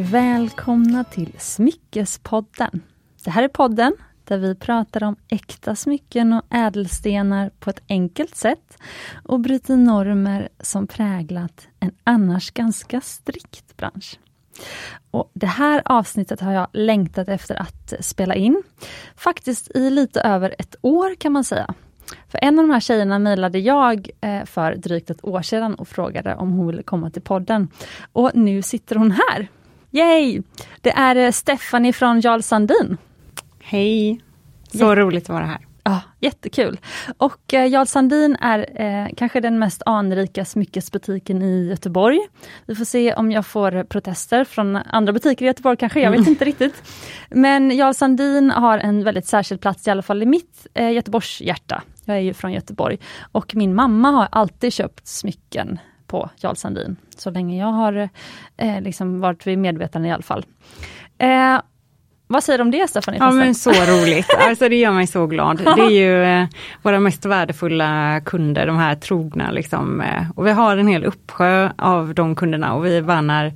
välkomna till Smyckespodden. Det här är podden där vi pratar om äkta smycken och ädelstenar på ett enkelt sätt och bryter normer som präglat en annars ganska strikt bransch. Och Det här avsnittet har jag längtat efter att spela in. Faktiskt i lite över ett år kan man säga. För en av de här tjejerna mejlade jag eh, för drygt ett år sedan och frågade om hon ville komma till podden. Och nu sitter hon här. Yay! Det är eh, Stephanie från Jarl Sandin. Hej! Så ja. roligt att vara här. Ja, jättekul. Och eh, Jarl Sandin är eh, kanske den mest anrika smyckesbutiken i Göteborg. Vi får se om jag får protester från andra butiker i Göteborg kanske, jag vet mm. inte riktigt. Men Jarl Sandin har en väldigt särskild plats, i alla fall i mitt eh, Göteborgs hjärta. Jag är ju från Göteborg. Och min mamma har alltid köpt smycken på Jarl Sandin. Så länge jag har eh, liksom varit vid medvetande i alla fall. Eh, vad säger du om det Stefanie? Ja men så roligt, alltså det gör mig så glad. Det är ju eh, våra mest värdefulla kunder, de här trogna liksom. Eh, och vi har en hel uppsjö av de kunderna och vi värnar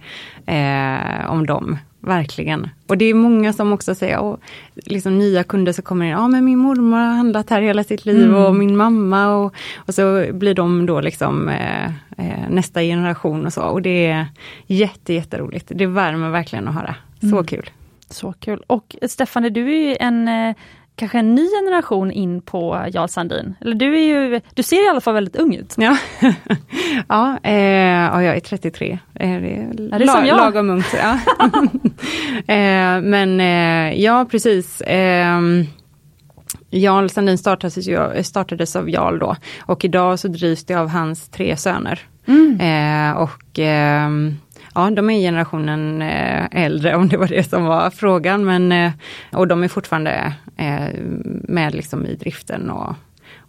eh, om dem. Verkligen. Och det är många som också säger, och liksom nya kunder som kommer in, ja men min mormor har handlat här hela sitt liv mm. och min mamma och, och så blir de då liksom eh, eh, nästa generation och så. Och det är jätte, jätteroligt. Det värmer verkligen att höra. Så mm. kul. Så kul. Och Stefan, du är ju en eh, kanske en ny generation in på Jarl Sandin. Eller du, är ju, du ser i alla fall väldigt ung ut. Ja, ja, eh, ja jag är 33. Eh, det är, är det som jag? Lagom ungt. Ja. eh, men eh, ja, precis. Eh, Jarl Sandin startades, startades av Jarl då och idag så drivs det av hans tre söner. Mm. Eh, och ehm, ja, de är generationen eh, äldre om det var det som var frågan. Men, eh, och de är fortfarande eh, med liksom i driften och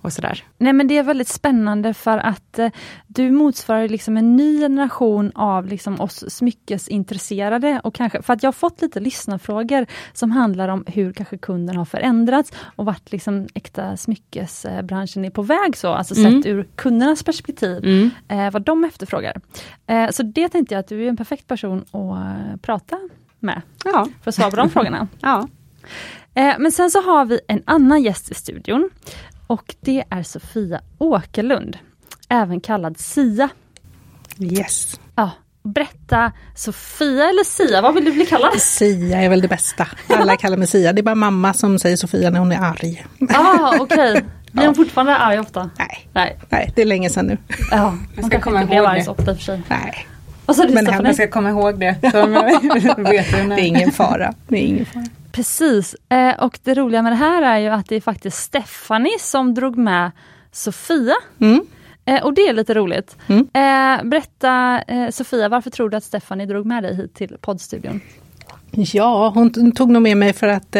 och sådär. Nej men det är väldigt spännande för att eh, du motsvarar liksom en ny generation av liksom oss smyckesintresserade och kanske, för att jag har fått lite lyssnarfrågor som handlar om hur kanske kunden har förändrats och vart liksom äkta smyckesbranschen är på väg så, alltså mm. sett ur kundernas perspektiv, mm. eh, vad de efterfrågar. Eh, så det tänkte jag att du är en perfekt person att uh, prata med, ja. för att svara på de frågorna. Ja. Eh, men sen så har vi en annan gäst i studion och det är Sofia Åkerlund, även kallad Sia. Yes. Ja, berätta, Sofia eller Sia, vad vill du bli kallad? Sia är väl det bästa. Alla kallar mig Sia, det är bara mamma som säger Sofia när hon är arg. Ah, okej. Okay. Blir hon fortfarande arg ofta? Nej. Nej. Nej, det är länge sedan nu. Ja, jag ska komma ihåg det. Så ofta för sig. Nej. Och så Men henne ska komma ihåg det. Så vet det är ingen fara. Det är ingen fara. Precis, eh, och det roliga med det här är ju att det är faktiskt Stephanie som drog med Sofia. Mm. Eh, och det är lite roligt. Mm. Eh, berätta Sofia, varför tror du att Stephanie drog med dig hit till poddstudion? Ja, hon tog nog med mig för att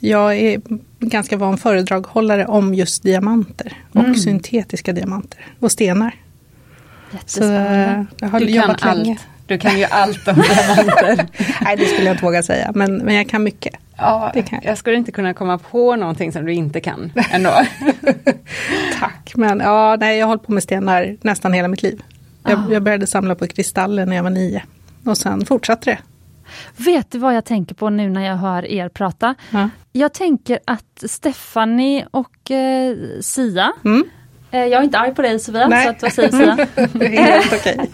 jag är ganska van föredraghållare om just diamanter och mm. syntetiska diamanter och stenar. Så jag har du jobbat kan länge. allt. Du kan ju allt om diamanter. Nej, det skulle jag inte våga säga, men, men jag kan mycket. Ja, det kan. Jag skulle inte kunna komma på någonting som du inte kan ändå. Tack, men ja, nej, jag har hållit på med stenar nästan hela mitt liv. Jag, jag började samla på kristaller när jag var nio och sen fortsatte det. Vet du vad jag tänker på nu när jag hör er prata? Ja. Jag tänker att Stephanie och eh, Sia, mm. eh, jag är inte arg på dig Sofia, Nej. så att vad säger Sia? det är helt okej.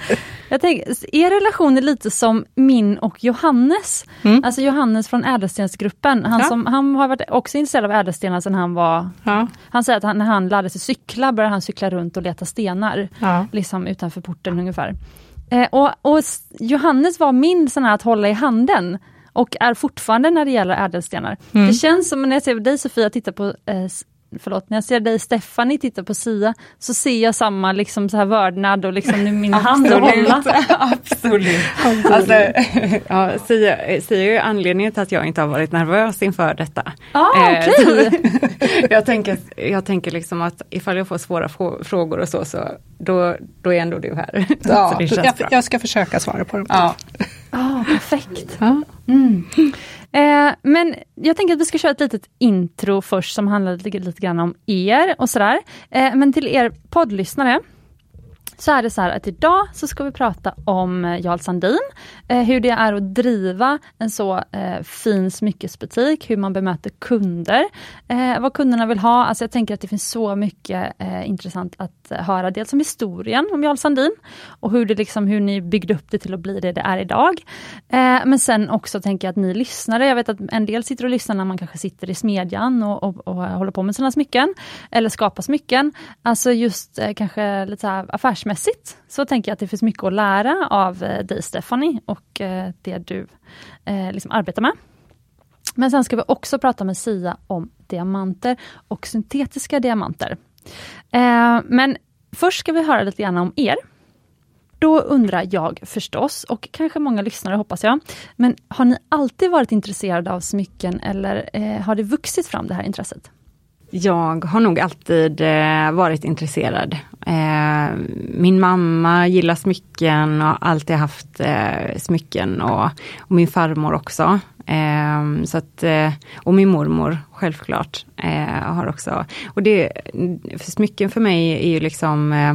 Jag tänker, er relation är lite som min och Johannes. Mm. Alltså Johannes från Ädelstensgruppen. Han, ja. som, han har varit också intresserad av ädelstenar sedan han var... Ja. Han säger att han, när han lärde sig cykla började han cykla runt och leta stenar. Ja. Liksom utanför porten ungefär. Eh, och, och, Johannes var min sån här att hålla i handen och är fortfarande när det gäller ädelstenar. Mm. Det känns som när jag ser dig Sofia titta på eh, förlåt, när jag ser dig Stephanie titta på Sia så ser jag samma liksom så här vördnad och liksom nu min hålla. Absolut. alltså, ja, Sia, Sia är anledningen till att jag inte har varit nervös inför detta. Ah, eh, okay. jag, tänker, jag tänker liksom att ifall jag får svåra frågor och så, så då, då är ändå du här. Ja, jag, jag, ska försöka svara på dem. Ja. Ah, perfekt. Ja. Mm. Eh, men jag tänker att vi ska köra ett litet intro först som handlar lite, lite grann om er och sådär. Eh, men till er poddlyssnare så är det så här att idag så ska vi prata om eh, Jarl Sandin, eh, hur det är att driva en så eh, fin smyckesbutik, hur man bemöter kunder, eh, vad kunderna vill ha. Alltså jag tänker att det finns så mycket eh, intressant att eh, höra, dels om historien om Jarl Sandin och hur, det liksom, hur ni byggde upp det till att bli det det är idag. Eh, men sen också tänker jag att ni lyssnare, jag vet att en del sitter och lyssnar när man kanske sitter i smedjan och, och, och håller på med sina smycken, eller skapar smycken. Alltså just kanske lite så yrkesmässigt så tänker jag att det finns mycket att lära av eh, dig Stephanie och eh, det du eh, liksom arbetar med. Men sen ska vi också prata med Sia om diamanter och syntetiska diamanter. Eh, men först ska vi höra lite grann om er. Då undrar jag förstås, och kanske många lyssnare hoppas jag, men har ni alltid varit intresserade av smycken eller har det vuxit fram det här intresset? Jag har nog alltid varit intresserad. Eh, min mamma gillar smycken och har alltid haft eh, smycken och, och, min farmor också. Eh, så att, eh, och min mormor självklart eh, har också. Och det, för smycken för mig är ju liksom eh,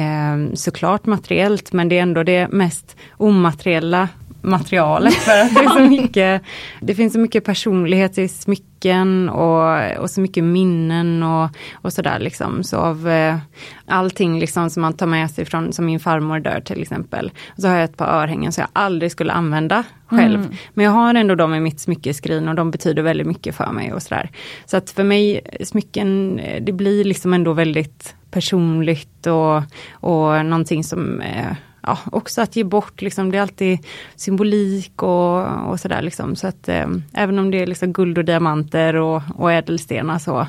eh, såklart materiellt men det är ändå det mest omateriella materialet för att det är så mycket, det finns så mycket personlighet i smycken och, och så mycket minnen och, och sådär liksom. Så av eh, allting liksom som man tar med sig från, som min farmor dör till exempel. Och så har jag ett par örhängen som jag aldrig skulle använda själv. Mm. Men jag har ändå dem i mitt smyckeskrin och de betyder väldigt mycket för mig och sådär. Så att för mig, smycken, det blir liksom ändå väldigt personligt och, och någonting som eh, ja, också att ge bort, liksom, det är alltid symbolik och, och sådär. Liksom. Så att eh, även om det är liksom guld och diamanter och, och ädelstenar så,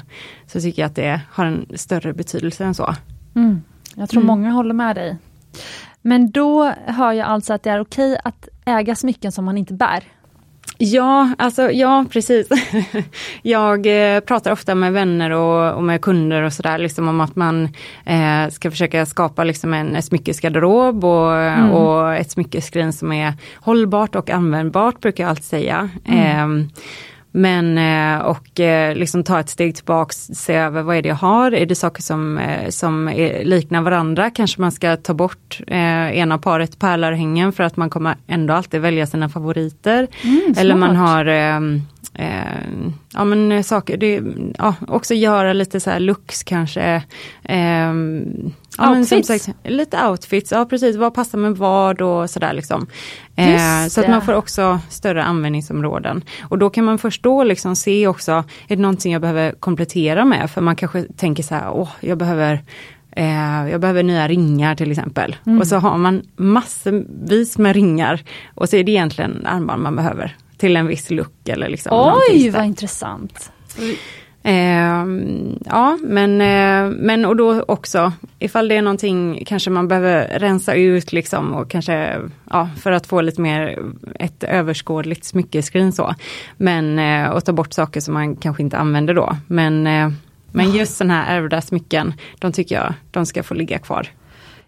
så tycker jag att det har en större betydelse än så. Mm. Jag tror mm. många håller med dig. Men då hör jag alltså att det är okej att äga smycken som man inte bär. Ja, alltså ja precis. jag eh, pratar ofta med vänner och, och med kunder och sådär liksom om att man eh, ska försöka skapa liksom en smyckesgarderob och, mm. och ett smyckeskrin som är hållbart och användbart brukar jag alltid säga. Mm. Eh, men eh, och eh, liksom ta ett steg tillbaks, se över vad är det jag har, är det saker som, eh, som liknar varandra, kanske man ska ta bort ena paret pärlörhängen för att man kommer ändå alltid välja sina favoriter. Mm, Eller man har eh, ja men saker, det, ja, också göra lite så här looks kanske. Eh, Ja, outfits? Sagt, lite outfits, ja precis, vad passar med vad och sådär liksom. Eh, så att man får också större användningsområden. Och då kan man först då liksom se också, är det någonting jag behöver komplettera med? För man kanske tänker så här, åh, jag behöver eh, jag behöver nya ringar till exempel. Mm. Och så har man massvis med ringar och så är det egentligen armband man behöver till en viss look eller liksom. Oj, vad intressant. Eh, ja, men, eh, men och då också ifall det är någonting kanske man behöver rensa ut liksom och kanske ja, för att få lite mer ett överskådligt smyckeskrin så. Men eh, och ta bort saker som man kanske inte använder då. Men, eh, men just sådana här ärvda smycken, de tycker jag de ska få ligga kvar.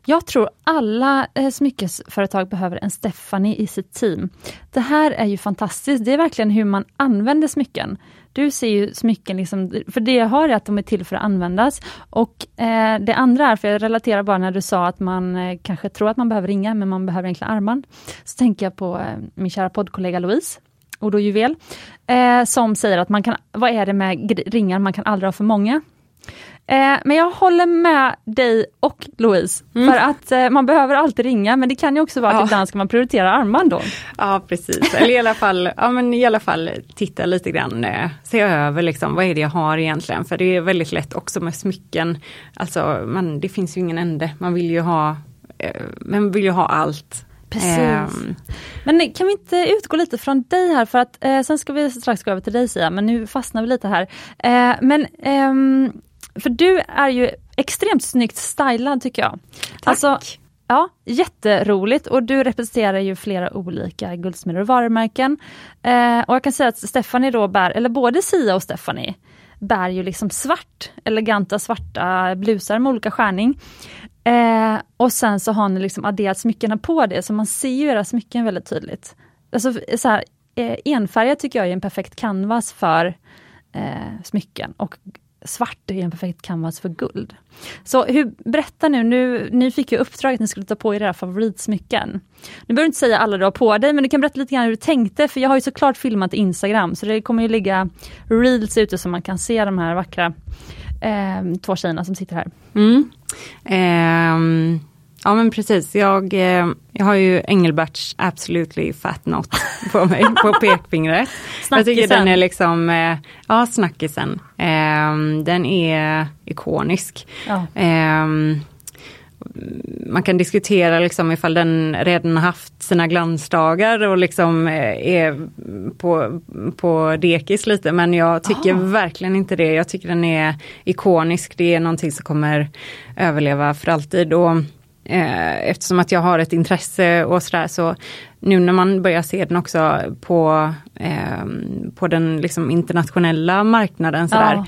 Jag tror alla eh, smyckesföretag behöver en Stephanie i sitt team. Det här är ju fantastiskt. Det är verkligen hur man använder smycken. Du ser ju smycken, liksom, för det jag har är att de är till för att användas. Och eh, det andra är, för jag relaterar bara när du sa att man eh, kanske tror att man behöver ringa, men man behöver egentligen armband. Så tänker jag på eh, min kära poddkollega Louise, Odo Juvel, eh, som säger att man kan, vad är det med ringar, man kan aldrig ha för många. Eh, men jag håller med dig och Louise, mm. för att eh, man behöver alltid ringa, men det kan ju också vara att ja. ibland ska man prioritera armband då. Ja precis, eller i alla fall, ja, men i alla fall titta lite grann, eh, se över liksom, vad är det jag har egentligen, för det är väldigt lätt också med smycken, alltså man, det finns ju ingen ände, man vill ju ha, man vill ju ha allt. Precis. Um, men kan vi inte utgå lite från dig här för att eh, sen ska vi strax gå över till dig Sia, men nu fastnar vi lite här. Eh, men ehm, för du är ju extremt snyggt stylad tycker jag. Tack! Alltså, ja, jätteroligt och du representerar ju flera olika guldsmeder och varumärken. Eh, och jag kan säga att Stephanie då bär, eller både Sia och Stephanie, bär ju liksom svart, eleganta svarta blusar med olika skärning. Eh, och sen så har ni liksom adderat smyckena på det, så man ser ju era smycken väldigt tydligt. Alltså så här, eh, enfärgat tycker jag är en perfekt canvas för eh, smycken och svart är en perfekt canvas för guld. Så hur, berätta nu, nu, ni fick ju uppdraget att ni skulle ta på er era favoritsmycken. Nu behöver du inte säga alla du har på dig, men du kan berätta lite grann hur du tänkte, för jag har ju såklart filmat Instagram, så det kommer ju ligga reels ute så man kan se de här vackra eh, två tjejerna som sitter här. Mm. Eh, ja men precis, jag, eh, jag har ju Engelberts Absolutely Fat Not på mig, på pekfingret. jag tycker den är liksom, eh, ja snackisen. Ehm, den är ikonisk. Ja. Ehm, man kan diskutera liksom ifall den redan haft sina glansdagar och liksom eh, är på, på dekis lite men jag tycker ah. verkligen inte det. Jag tycker den är ikonisk. Det är någonting som kommer överleva för alltid. Och, eh, eftersom att jag har ett intresse och sådär så nu när man börjar se den också på, eh, på den liksom internationella marknaden sådär. Ja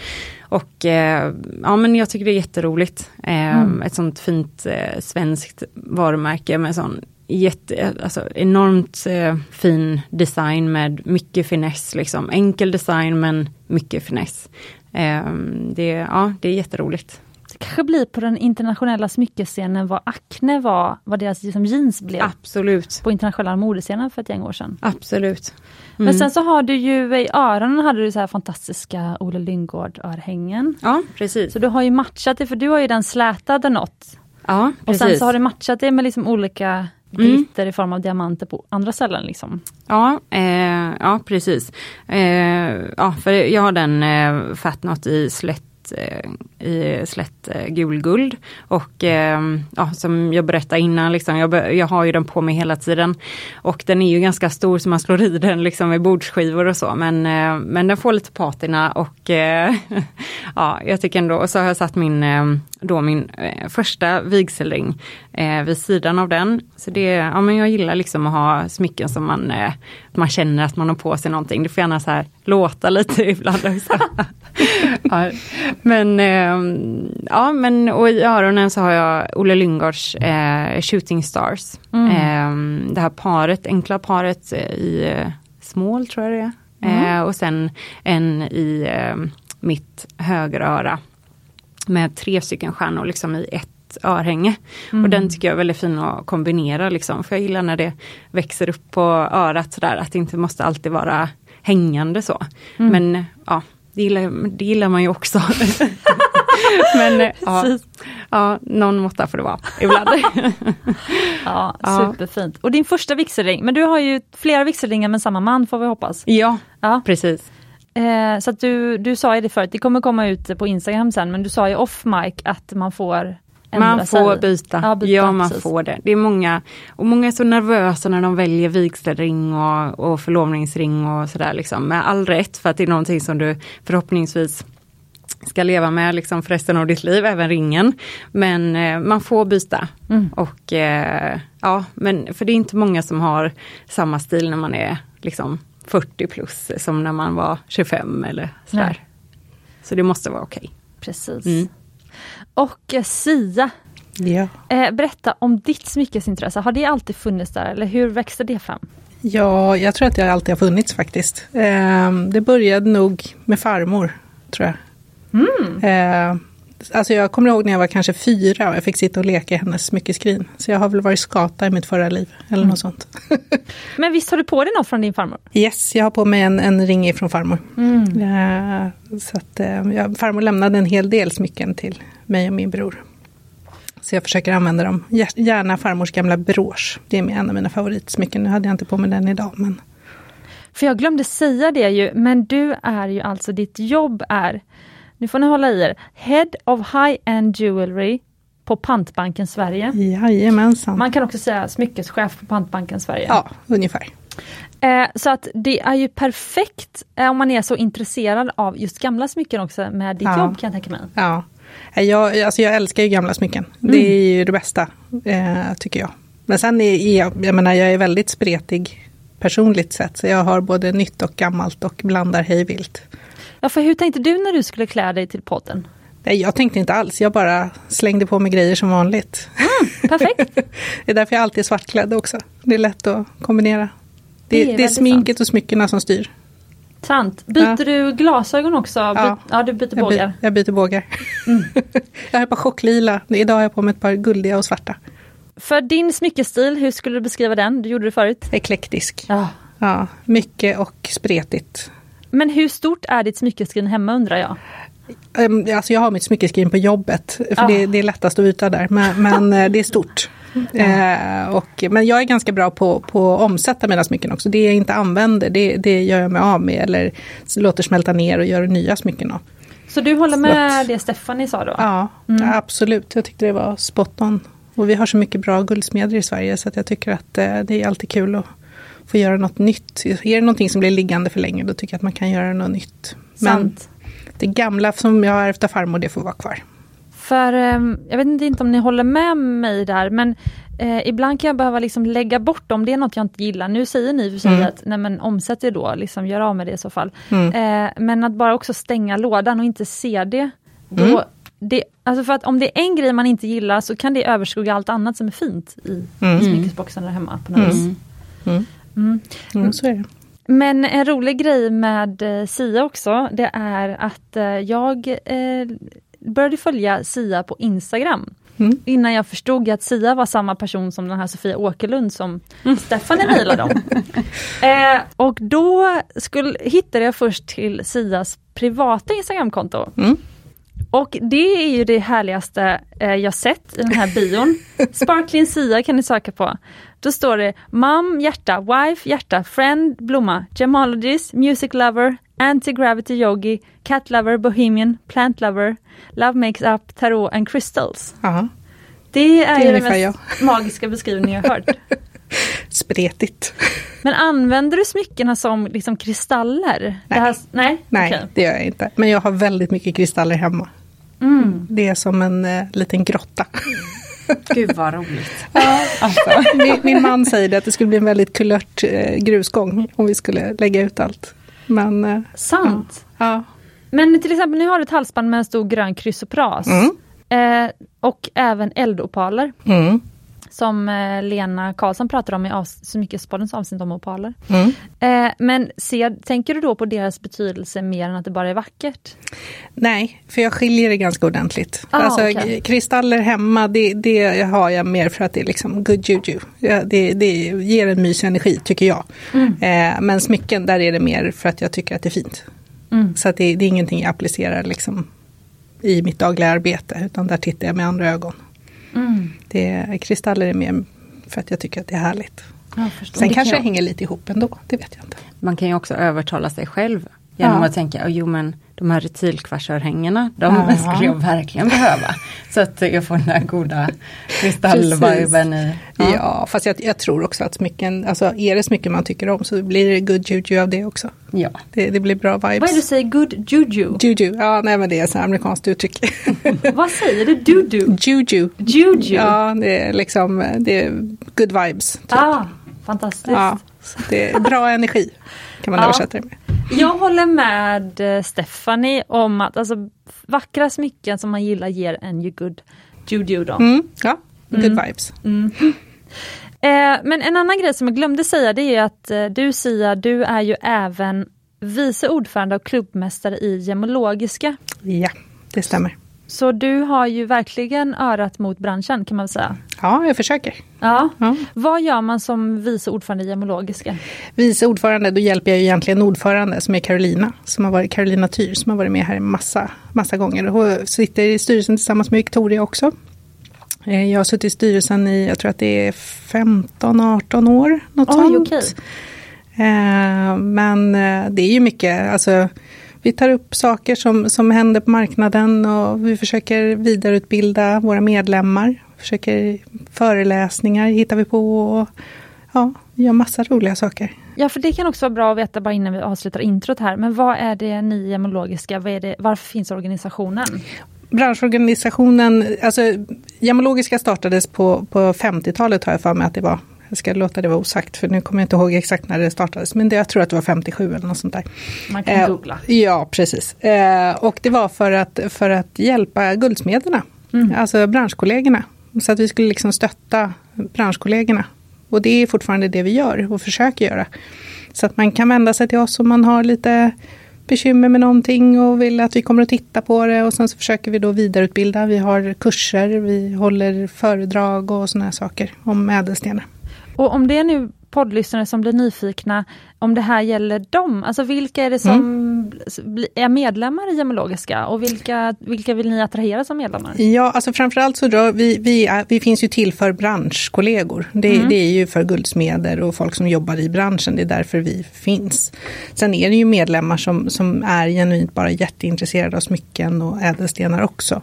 och eh, ja men jag tycker det är jätteroligt. Eh, mm. Ett sånt fint eh, svenskt varumärke med sån jätte, alltså enormt eh, fin design med mycket finess liksom. Enkel design men mycket finess. Eh, det, ja, det är jätteroligt. Kanske blir på den internationella smyckescenen vad Acne var, vad deras liksom, jeans blev. Absolut. På internationella modescenen för ett gäng år sedan. Absolut. Mm. Men sen så har du ju i öronen hade du så här fantastiska Olle Lynggård-örhängen. Ja, precis. Så du har ju matchat det, för du har ju den slätade något. Ja, precis. Och sen så har du matchat det med liksom olika glitter mm. i form av diamanter på andra ställen. Liksom. Ja, eh, ja precis. Eh, ja, för jag har den eh, Fatnot i slätt Eh, i slätt eh, gulguld. Och ehm, ja, som jag berättade innan, liksom, jag, jag, har ju den på mig hela tiden. Och den är ju ganska stor så man slår i den liksom med bordsskivor och så. Men, eh, men den får lite patina och eh, ja, jag tycker ändå, och så har jag satt min, ehm, då min eh, första vigselring eh, vid sidan av den. Så det, ja men jag gillar liksom att ha smycken som man, man känner att man har på sig någonting. Det får gärna så här låta lite ibland också ja, men eh, ja, men och i öronen så har jag Olle Lyngårds eh, Shooting Stars. Mm. Eh, det här paret, enkla paret eh, i eh, Small tror jag det är. Mm. Eh, och sen en i mitt högeröra. Med tre stycken stjärnor liksom i ett örhänge. Mm. Och den tycker jag är väldigt fin att kombinera liksom. För jag gillar när det växer upp på örat sådär. Att det inte måste alltid vara hängande så. Mm. Men ja, det gillar, det gillar man ju också. Men eh, ja, ja, någon måtta får det vara ibland. ja, superfint. Och din första vigselring, men du har ju flera vigselringar med samma man får vi hoppas. Ja, ja. precis. Eh, så att du, du sa ju det förut, det kommer komma ut på Instagram sen, men du sa ju off mic att man får man får byta. Ja, byta. ja man precis. får det. Det är många, och många är så nervösa när de väljer vigselring och, och förlovningsring och sådär liksom. Med all rätt för att det är någonting som du förhoppningsvis ska leva med liksom för resten av ditt liv, även ringen. Men eh, man får byta. Mm. Och eh, ja, men för det är inte många som har samma stil när man är liksom 40 plus som när man var 25 eller sådär. Nej. Så det måste vara okej. Okay. Precis. Mm. Och eh, Sia, ja. eh, berätta om ditt smyckesintresse. Har det alltid funnits där eller hur växte det fram? Ja, jag tror att det alltid har funnits faktiskt. Eh, det började nog med farmor, tror jag. Mm. Eh, alltså jag kommer ihåg när jag var kanske fyra och jag fick sitta och leka i hennes smyckeskrin. Så jag har väl varit skata i mitt förra liv eller mm. något sånt. Men visst har du på dig något från din farmor? Yes, jag har på mig en, en ring från farmor. Mm. Uh, så att, uh, jag, farmor lämnade en hel del smycken till mig och min bror. Så jag försöker använda dem. Gärna farmors gamla brosch. Det är en av mina favoritsmycken. Nu hade jag inte på mig den idag. Men... För jag glömde säga det ju, men du är ju alltså, ditt jobb är nu får ni hålla i er. Head of High-End Jewelry på Pantbanken Sverige. Jajamensan. Man kan också säga smyckeschef på Pantbanken Sverige. Ja, ungefär. Eh, så att det är ju perfekt eh, om man är så intresserad av just gamla smycken också med ditt ja. jobb kan jag tänka mig. Ja, jag, alltså jag älskar ju gamla smycken. Mm. Det är ju det bästa, eh, tycker jag. Men sen är jag, jag menar jag är väldigt spretig personligt sett. Så jag har både nytt och gammalt och blandar hejvilt. Ja, för hur tänkte du när du skulle klä dig till podden? Nej, jag tänkte inte alls. Jag bara slängde på mig grejer som vanligt. Mm, perfekt. det är därför jag alltid är svartklädd också. Det är lätt att kombinera. Det, det är, det är sminket sant. och smyckena som styr. Sant. Byter du glasögon också? Ja. By- ja, du byter Jag, by, bågar. jag byter bågar. Mm. jag har ett par chocklila. Idag har jag på mig ett par guldiga och svarta. För din smyckestil, hur skulle du beskriva den? Du gjorde det förut. Eklektisk. Ja. Ja, mycket och spretigt. Men hur stort är ditt smyckeskrin hemma undrar jag? Um, alltså jag har mitt smyckeskrin på jobbet, för Ah. det, det är lättast att byta där. Men, men eh, det är stort. Eh, och, men jag är ganska bra på, på att omsätta mina smycken också. Det jag inte använder, det, det gör jag mig av med eller låter smälta ner och gör nya smycken av. Så du håller med det Stephanie sa då? Ja, Mm. absolut. Jag tyckte det var spot on. Och vi har så mycket bra guldsmeder i Sverige så att jag tycker att eh, det är alltid kul att få göra något nytt. Är det någonting som blir liggande för länge då tycker jag att man kan göra något nytt. Men Sant. det gamla som jag har ärvt av farmor det får vara kvar. För ehm, jag vet inte om ni håller med mig där men eh, ibland kan jag behöva liksom lägga bort om det är något jag inte gillar. Nu säger ni för sig Mm. att nej men omsätt det då, liksom gör av med det i så fall. Mm. Eh, men att bara också stänga lådan och inte se det. Då, Mm. det alltså för att om det är en grej man inte gillar så kan det överskugga allt annat som är fint i Mm. smyckesboxen där hemma. På något vis. Mm. Mm. Mm. Mm, så är det. Men en rolig grej med eh, Sia också, det är att eh, jag eh, började följa Sia på Instagram. Mm. Innan jag förstod att Sia var samma person som den här Sofia Åkerlund som Stephanie mejlade om. eh, och då skulle, hittade jag först till Sias privata Instagramkonto. Mm. Och det är ju det härligaste eh, jag sett i den här bion. Sparkling Sia kan ni söka på. Då står det Mom, hjärta, Wife, hjärta, Friend, blomma, Gemologist, Music Lover, Anti-Gravity Yogi, Cat Lover, Bohemian, Plant Lover, Love Makes Up, Tarot and Crystals. Ja, Det är Det är den mest magiska beskrivningen jag hört. spretigt. Men använder du smyckena som liksom kristaller? Det här, nej? Nej, Okej. det gör jag inte. Men jag har väldigt mycket kristaller hemma. Mm. Det är som en eh, liten grotta. Gud vad roligt. Alltså, min, min man säger att det skulle bli en väldigt kulört eh, grusgång om vi skulle lägga ut allt. Men eh, Sant. ja. Men till exempel, nu har du ett halsband med en stor grön krysopras. Mm. Eh, och även eldopaler. Mm. Som eh, Lena Karlsson pratar om i avs- Smyckespoddens avsnitt om opaler. Mm. Eh, men ser, tänker du då på deras betydelse mer än att det bara är vackert? Nej, för jag skiljer det ganska ordentligt. Ah, alltså, okej. Kristaller hemma, det, det har jag mer för att det är liksom good juju. Ja, det, det ger en mysig energi, tycker jag. Mm. Eh, men smycken, där är det mer för att jag tycker att det är fint. Mm. Så det, det är ingenting jag applicerar liksom, i mitt dagliga arbete, utan där tittar jag med andra ögon. Mm. Det, kristaller är mer för att jag tycker att det är härligt. Sen det kanske kan det jag- hänger lite ihop ändå, det vet jag inte. Man kan ju också övertala sig själv genom Ja. att tänka, oh, jo men de här retylkvarsörhängena, de Ja. skulle jag verkligen behöva. Så att jag får den här goda kristallviben i. Ja, fast jag, jag tror också att smycken, alltså är det smycken man tycker om så blir det good juju av det också. ja. Det, det blir bra vibes. Vad är det du säger? Good juju? Juju, ja nej men det är ett amerikanskt uttryck. Vad säger du? Du-du? Juju. Juju? Ja, det är liksom, det är good vibes. Typ. Ah, fantastiskt. Ja, det är bra energi kan man Ja. översätta det med. Jag håller med eh, Stephanie om att alltså, vackra smycken som man gillar ger en ju good juju då. Mm, ja, good Mm. vibes. Eh, men en annan grej som jag glömde säga det är att eh, du Sia, du är ju även vice ordförande och klubbmästare i gemologiska. Ja, det stämmer. Så du har ju verkligen örat mot branschen kan man säga. Ja, jag försöker. Ja. Ja. Vad gör man som vice ordförande i gemologiska? Vice ordförande, då hjälper jag ju egentligen ordförande som är Carolina, som har varit Carolina Tyr, som har varit med här massa, massa gånger. Hon sitter i styrelsen tillsammans med Victoria också. Eh, Jag har suttit i styrelsen i, jag tror att det är 15-18 år, något Oj, sånt. okej. Eh, Men eh, det är ju mycket, alltså vi tar upp saker som, som händer på marknaden och vi försöker vidareutbilda våra medlemmar. Försöker föreläsningar hittar vi på och ja, gör massa roliga saker. Ja, för det kan också vara bra att veta bara innan vi avslutar introt här. Men vad är det ni gemologiska, vad är det, varför finns organisationen? Branschorganisationen, alltså Gemologiska startades på, på 50-talet har jag för mig att det var. Jag ska låta det vara osagt för nu kommer jag inte ihåg exakt när det startades. Men det, jag tror att det var 57 eller något sånt där. Man kan Eh, googla. Ja, precis. Eh, och det var för att, för att hjälpa guldsmederna, Mm. alltså branschkollegorna. Så att vi skulle liksom stötta branschkollegorna. Och det är fortfarande det vi gör och försöker göra. Så att man kan vända sig till oss om man har lite bekymmer med någonting och vill att vi kommer att titta på det. Och sen så försöker vi då vidareutbilda. Vi har kurser, vi håller föredrag och sådana saker om ädelstenar. Och om det är nu poddlyssnare som blir nyfikna om det här gäller dem, alltså vilka är det som mm. är medlemmar i Gemologiska och vilka, vilka vill ni attrahera som medlemmar? Ja, alltså framförallt så då, vi, vi, vi finns ju till för branschkollegor. Det, mm. det är ju för guldsmeder och folk som jobbar i branschen, det är därför vi finns. Sen är det ju medlemmar som, som är genuint bara jätteintresserade av smycken och ädelstenar också.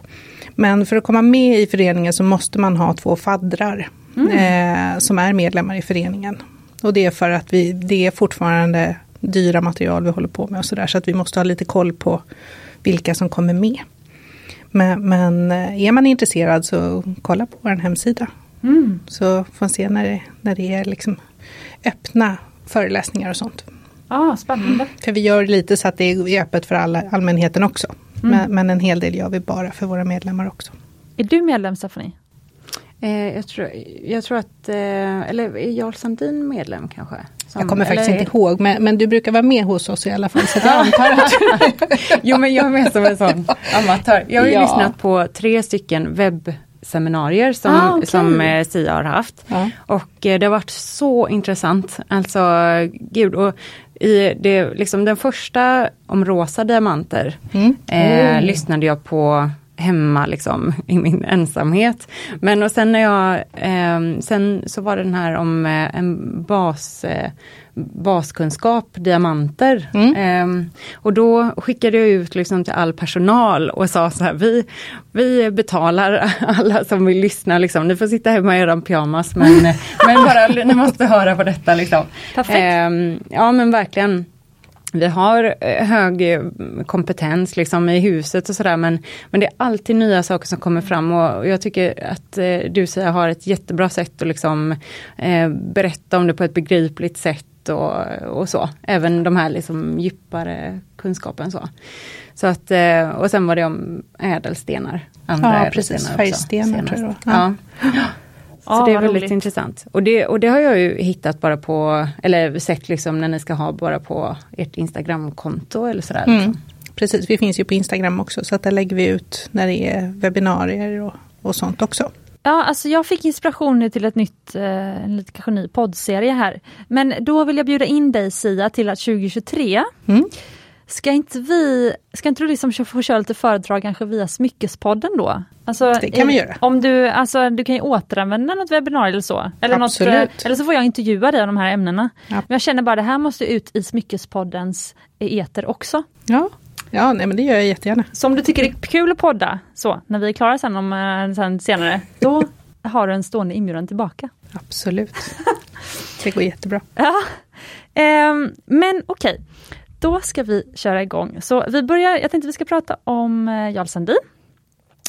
Men för att komma med i föreningen så måste man ha två faddrar mm. eh, som är medlemmar i föreningen. Och det är för att vi, det är fortfarande dyra material vi håller på med och sådär. Så att vi måste ha lite koll på vilka som kommer med. Men, men eh, är man intresserad så kolla på vår hemsida. Mm. Så får man se när det, när det är liksom öppna föreläsningar och sånt. Ah, spännande. För vi gör lite så att det är öppet för alla, allmänheten också. Mm. Men, men, en hel del gör vi bara för våra medlemmar också. Är du medlem Stephanie? Eh, jag, tror, jag tror att, eh, eller är Jarl Sandin medlem kanske? Som, jag kommer faktiskt inte ihåg, men, men, du brukar vara med hos oss i alla fall. Så jag antar att... jo, men jag är med som en sån amatör. Jag har ju ja. lyssnat på tre stycken webbseminarier som, ah, okay. som eh, SIA har haft. Ja. Och eh, det har varit så intressant. Alltså, gud. Och i det, liksom den första om rosa diamanter mm. eh, mm. lyssnade jag på hemma liksom i min ensamhet. Men och sen när jag, eh, sen så var det den här om eh, en bas, eh, baskunskap, diamanter. Mm. Eh, och då skickade jag ut liksom till all personal och sa så här, vi, vi betalar alla som vill lyssna, liksom. ni får sitta hemma i eran pyjamas men, men bara, ni måste höra på detta. Liksom. Perfekt. Ehm, ja men verkligen vi har eh, hög eh, kompetens liksom i huset och sådär men, men det är alltid nya saker som kommer fram och jag tycker att eh, du säger har ett jättebra sätt att liksom, eh, berätta om det på ett begripligt sätt och, och så. Även de här liksom djupare kunskapen så. så att, eh, och sen var det om ädelstenar. Andra ja precis, färgstenar tror jag. Ja. ja. Så det är väldigt roligt. intressant. Och det, och det har jag ju hittat bara på, eller sett liksom när ni ska ha bara på ert Instagramkonto eller sådär. Mm. Liksom. Precis, vi finns ju på Instagram också så att där lägger vi ut när det är webbinarier och, och sånt också. Ja, alltså jag fick inspiration till ett nytt, eh, en lite kanske ny poddserie här. Men då vill jag bjuda in dig Sia till att 2023 mm. Ska inte vi, ska inte du liksom få köra lite föredrag kanske via Smyckespodden då? Alltså, det kan vi göra. Om du, alltså, du kan ju återanvända något webbinarium eller så. Eller, Absolut. något, eller så får jag intervjua dig om de här ämnena. Ja. Men jag känner bara det här måste ut i Smyckespoddens eter också. Ja, Ja, nej, men det gör jag jättegärna. Så om du tycker det är kul att podda, så när vi är klara sen, om, eh, sen senare, då har du en stående inbjudan tillbaka. Absolut. Det går jättebra. Ja. Eh, men okej, okay. Då ska vi köra igång. Så vi börjar, jag tänkte vi ska prata om eh, Jarl Sandin.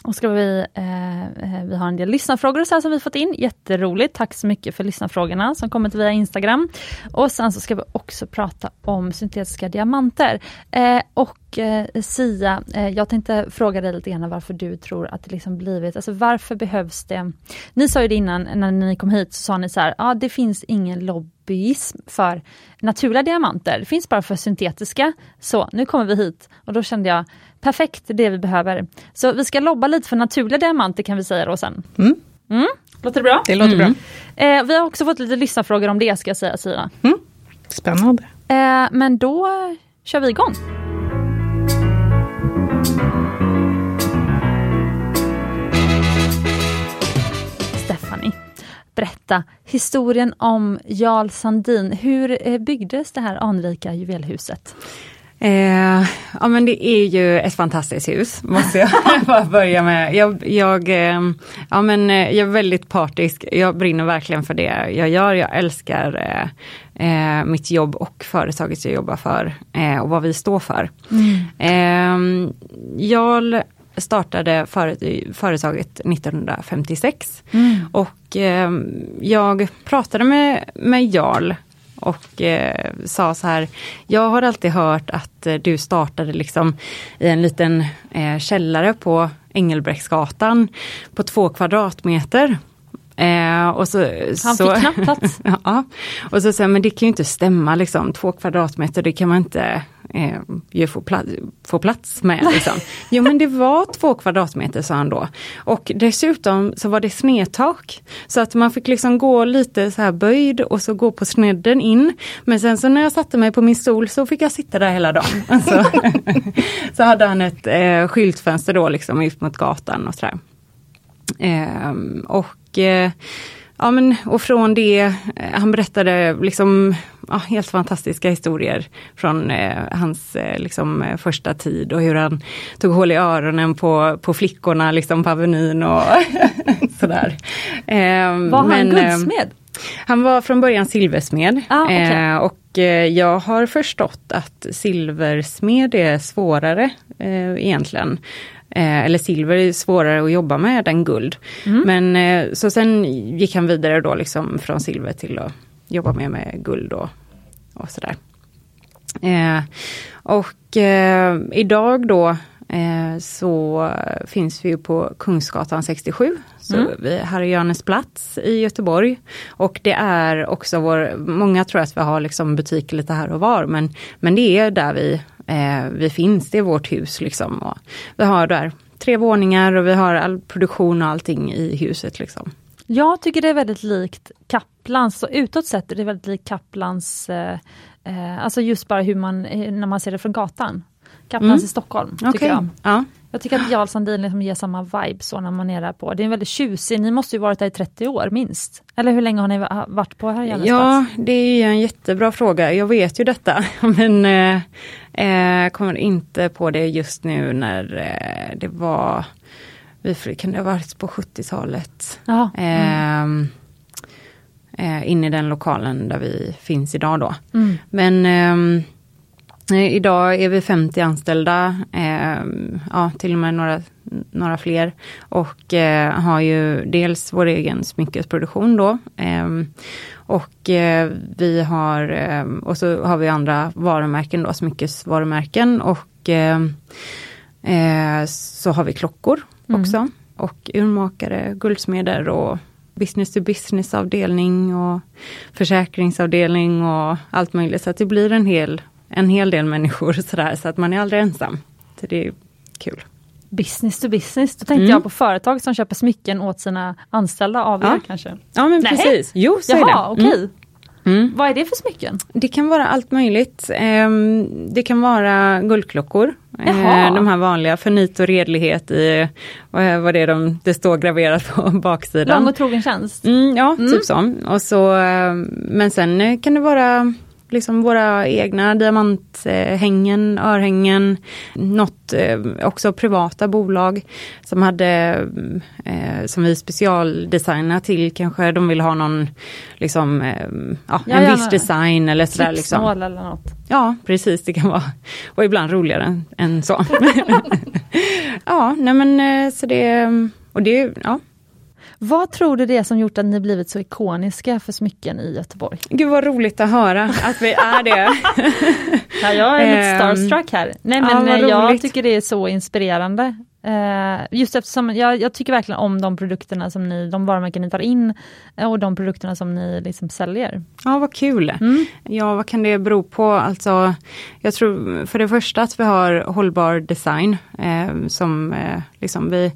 Och ska vi, eh, eh, vi har en del lyssnarfrågor så här som vi fått in. Jätteroligt. Tack så mycket för lyssnarfrågorna som kommit via Instagram. Och sen så ska vi också prata om syntetiska diamanter. Eh, och eh, Sia, eh, jag tänkte fråga dig lite grann varför du tror att det liksom blivit, alltså varför behövs det? Ni sa ju det innan när ni kom hit, så sa ni så här, ja ah, det finns ingen lobbyism för naturliga diamanter, det finns bara för syntetiska. Så nu kommer vi hit och då kände jag Perfekt, det är det vi behöver. Så vi ska lobba lite för naturliga diamanter kan vi säga då sen. Mm. Mm. Låter det bra? Det låter mm. bra. Eh, vi har också fått lite lyssnarfrågor om det ska jag säga Sina. Mm. Spännande. Eh, men då kör vi igång. Stephanie, berätta historien om Jarl Sandin. Hur eh, byggdes det här anrika juvelhuset? Eh, ja men det är ju ett fantastiskt hus, måste jag bara börja med. Jag, jag, eh, ja, men, eh, jag är väldigt partisk, jag brinner verkligen för det jag gör. Jag älskar eh, eh mitt jobb och företaget jag jobbar för eh, och vad vi står för. Mm. jag startade företaget 1956 mm. och jag pratade med, med Jarl och eh, sa så här, jag har alltid hört att eh, du startade liksom i en liten eh, källare på Engelbrektsgatan på två kvadratmeter. Eh, och så, Han så, fick knappt plats. ja, och så sa men det kan ju inte stämma liksom, två kvadratmeter, det kan man inte eh, ju få, pla få plats med. Liksom. jo men det var två kvadratmeter sa han då. Och dessutom så var det snedtak. Så att man fick liksom gå lite så här böjd och så gå på snedden in. Men sen så när jag satte mig på min stol så fick jag sitta där hela dagen. Alltså, så hade han ett eh, skyltfönster då liksom ut mot gatan och sådär. Eh, och eh, Ja men och från det, eh, han berättade liksom ja, helt fantastiska historier från eh, hans eh, liksom, eh, första tid och hur han tog hål i öronen på, på flickorna liksom på Avenyn och sådär. Eh, var han men, guldsmed? Han var från början silversmed. Ah, okay. och jag har förstått att silversmed är svårare egentligen. Eh, eller silver är svårare att jobba med än guld. Mm. Men eh, så sen gick han vidare då liksom från silver till att jobba mer med guld och, och sådär. Eh, och eh, idag då eh, så finns vi ju på Kungsgatan 67. Så mm. vi här i Johannes plats i Göteborg. Och det är också vår, många tror att vi har liksom butiker lite här och var men, men det är där vi eh, vi finns, det är vårt hus liksom. Och vi har där tre våningar och vi har all produktion och allting i huset liksom. Jag tycker det är väldigt likt Kaplans, så utåt sett är det väldigt likt Kaplans, eh, eh, alltså just bara hur man, eh, när man ser det från gatan. Kaplans mm. i Stockholm, tycker okay. jag. Ja. Jag tycker att Jarl Sandin liksom ger samma vibe så när man är där på. Det är en väldigt tjusig, ni måste ju varit där i 30 år minst. Eller hur länge har ni varit på här Ja, det är en jättebra fråga. Jag vet ju detta men eh, eh, kommer inte på det just nu när eh, det var, vi, kan det ha varit på 70-talet? Mm. Ehm, eh, in i den lokalen där vi finns idag då. Mm. Men ehm, Eh, idag är vi 50 anställda, eh, ja, till och med några, några fler. Och eh, har ju dels vår egen smyckesproduktion då. Eh, och eh, vi har, eh, och så har vi andra varumärken då, smyckesvarumärken. Och så har vi klockor mm. också. Och urmakare, guldsmeder och business to business avdelning och försäkringsavdelning och allt möjligt. Så att det blir en hel en hel del människor sådär, så att man är aldrig ensam. Så det är kul. Business to business, då tänkte mm. jag på företag som köper smycken åt sina anställda av ja. er kanske? Ja men Nej. precis, jo så Jaha, är det. Okej. Okay. Mm. mm. Vad är det för smycken? Det kan vara allt möjligt. Ehm, det kan vara guldklockor. Jaha. Eh, de här vanliga för nit och redlighet i, vad är de, det står graverat på baksidan. Lång och trogen tjänst? Mm, ja, mm. typ så. Och så. Ehm, men sen kan det vara liksom våra egna diamanthängen, örhängen, något eh, också privata bolag som hade, eh, som vi specialdesignade till kanske, de vill ha någon, liksom, eh, ja, en ja, viss design eller sådär. Liksom. eller något. Ja, precis, det kan vara, och ibland roligare än, så. ja, nej men så det, och det, ja vad tror du det är som gjort att ni blivit så ikoniska för smycken i Göteborg? Gud vad roligt att höra att vi är det. ja, jag är lite ehm, starstruck här. Nej men ja, jag tycker det är så inspirerande. Uh, just eftersom jag, jag, tycker verkligen om de produkterna som ni, de varumärken ni tar in och de produkterna som ni liksom säljer. Ja vad kul! Mm. Ja vad kan det bero på? Alltså, jag tror för det första att vi har hållbar design eh, som eh, liksom vi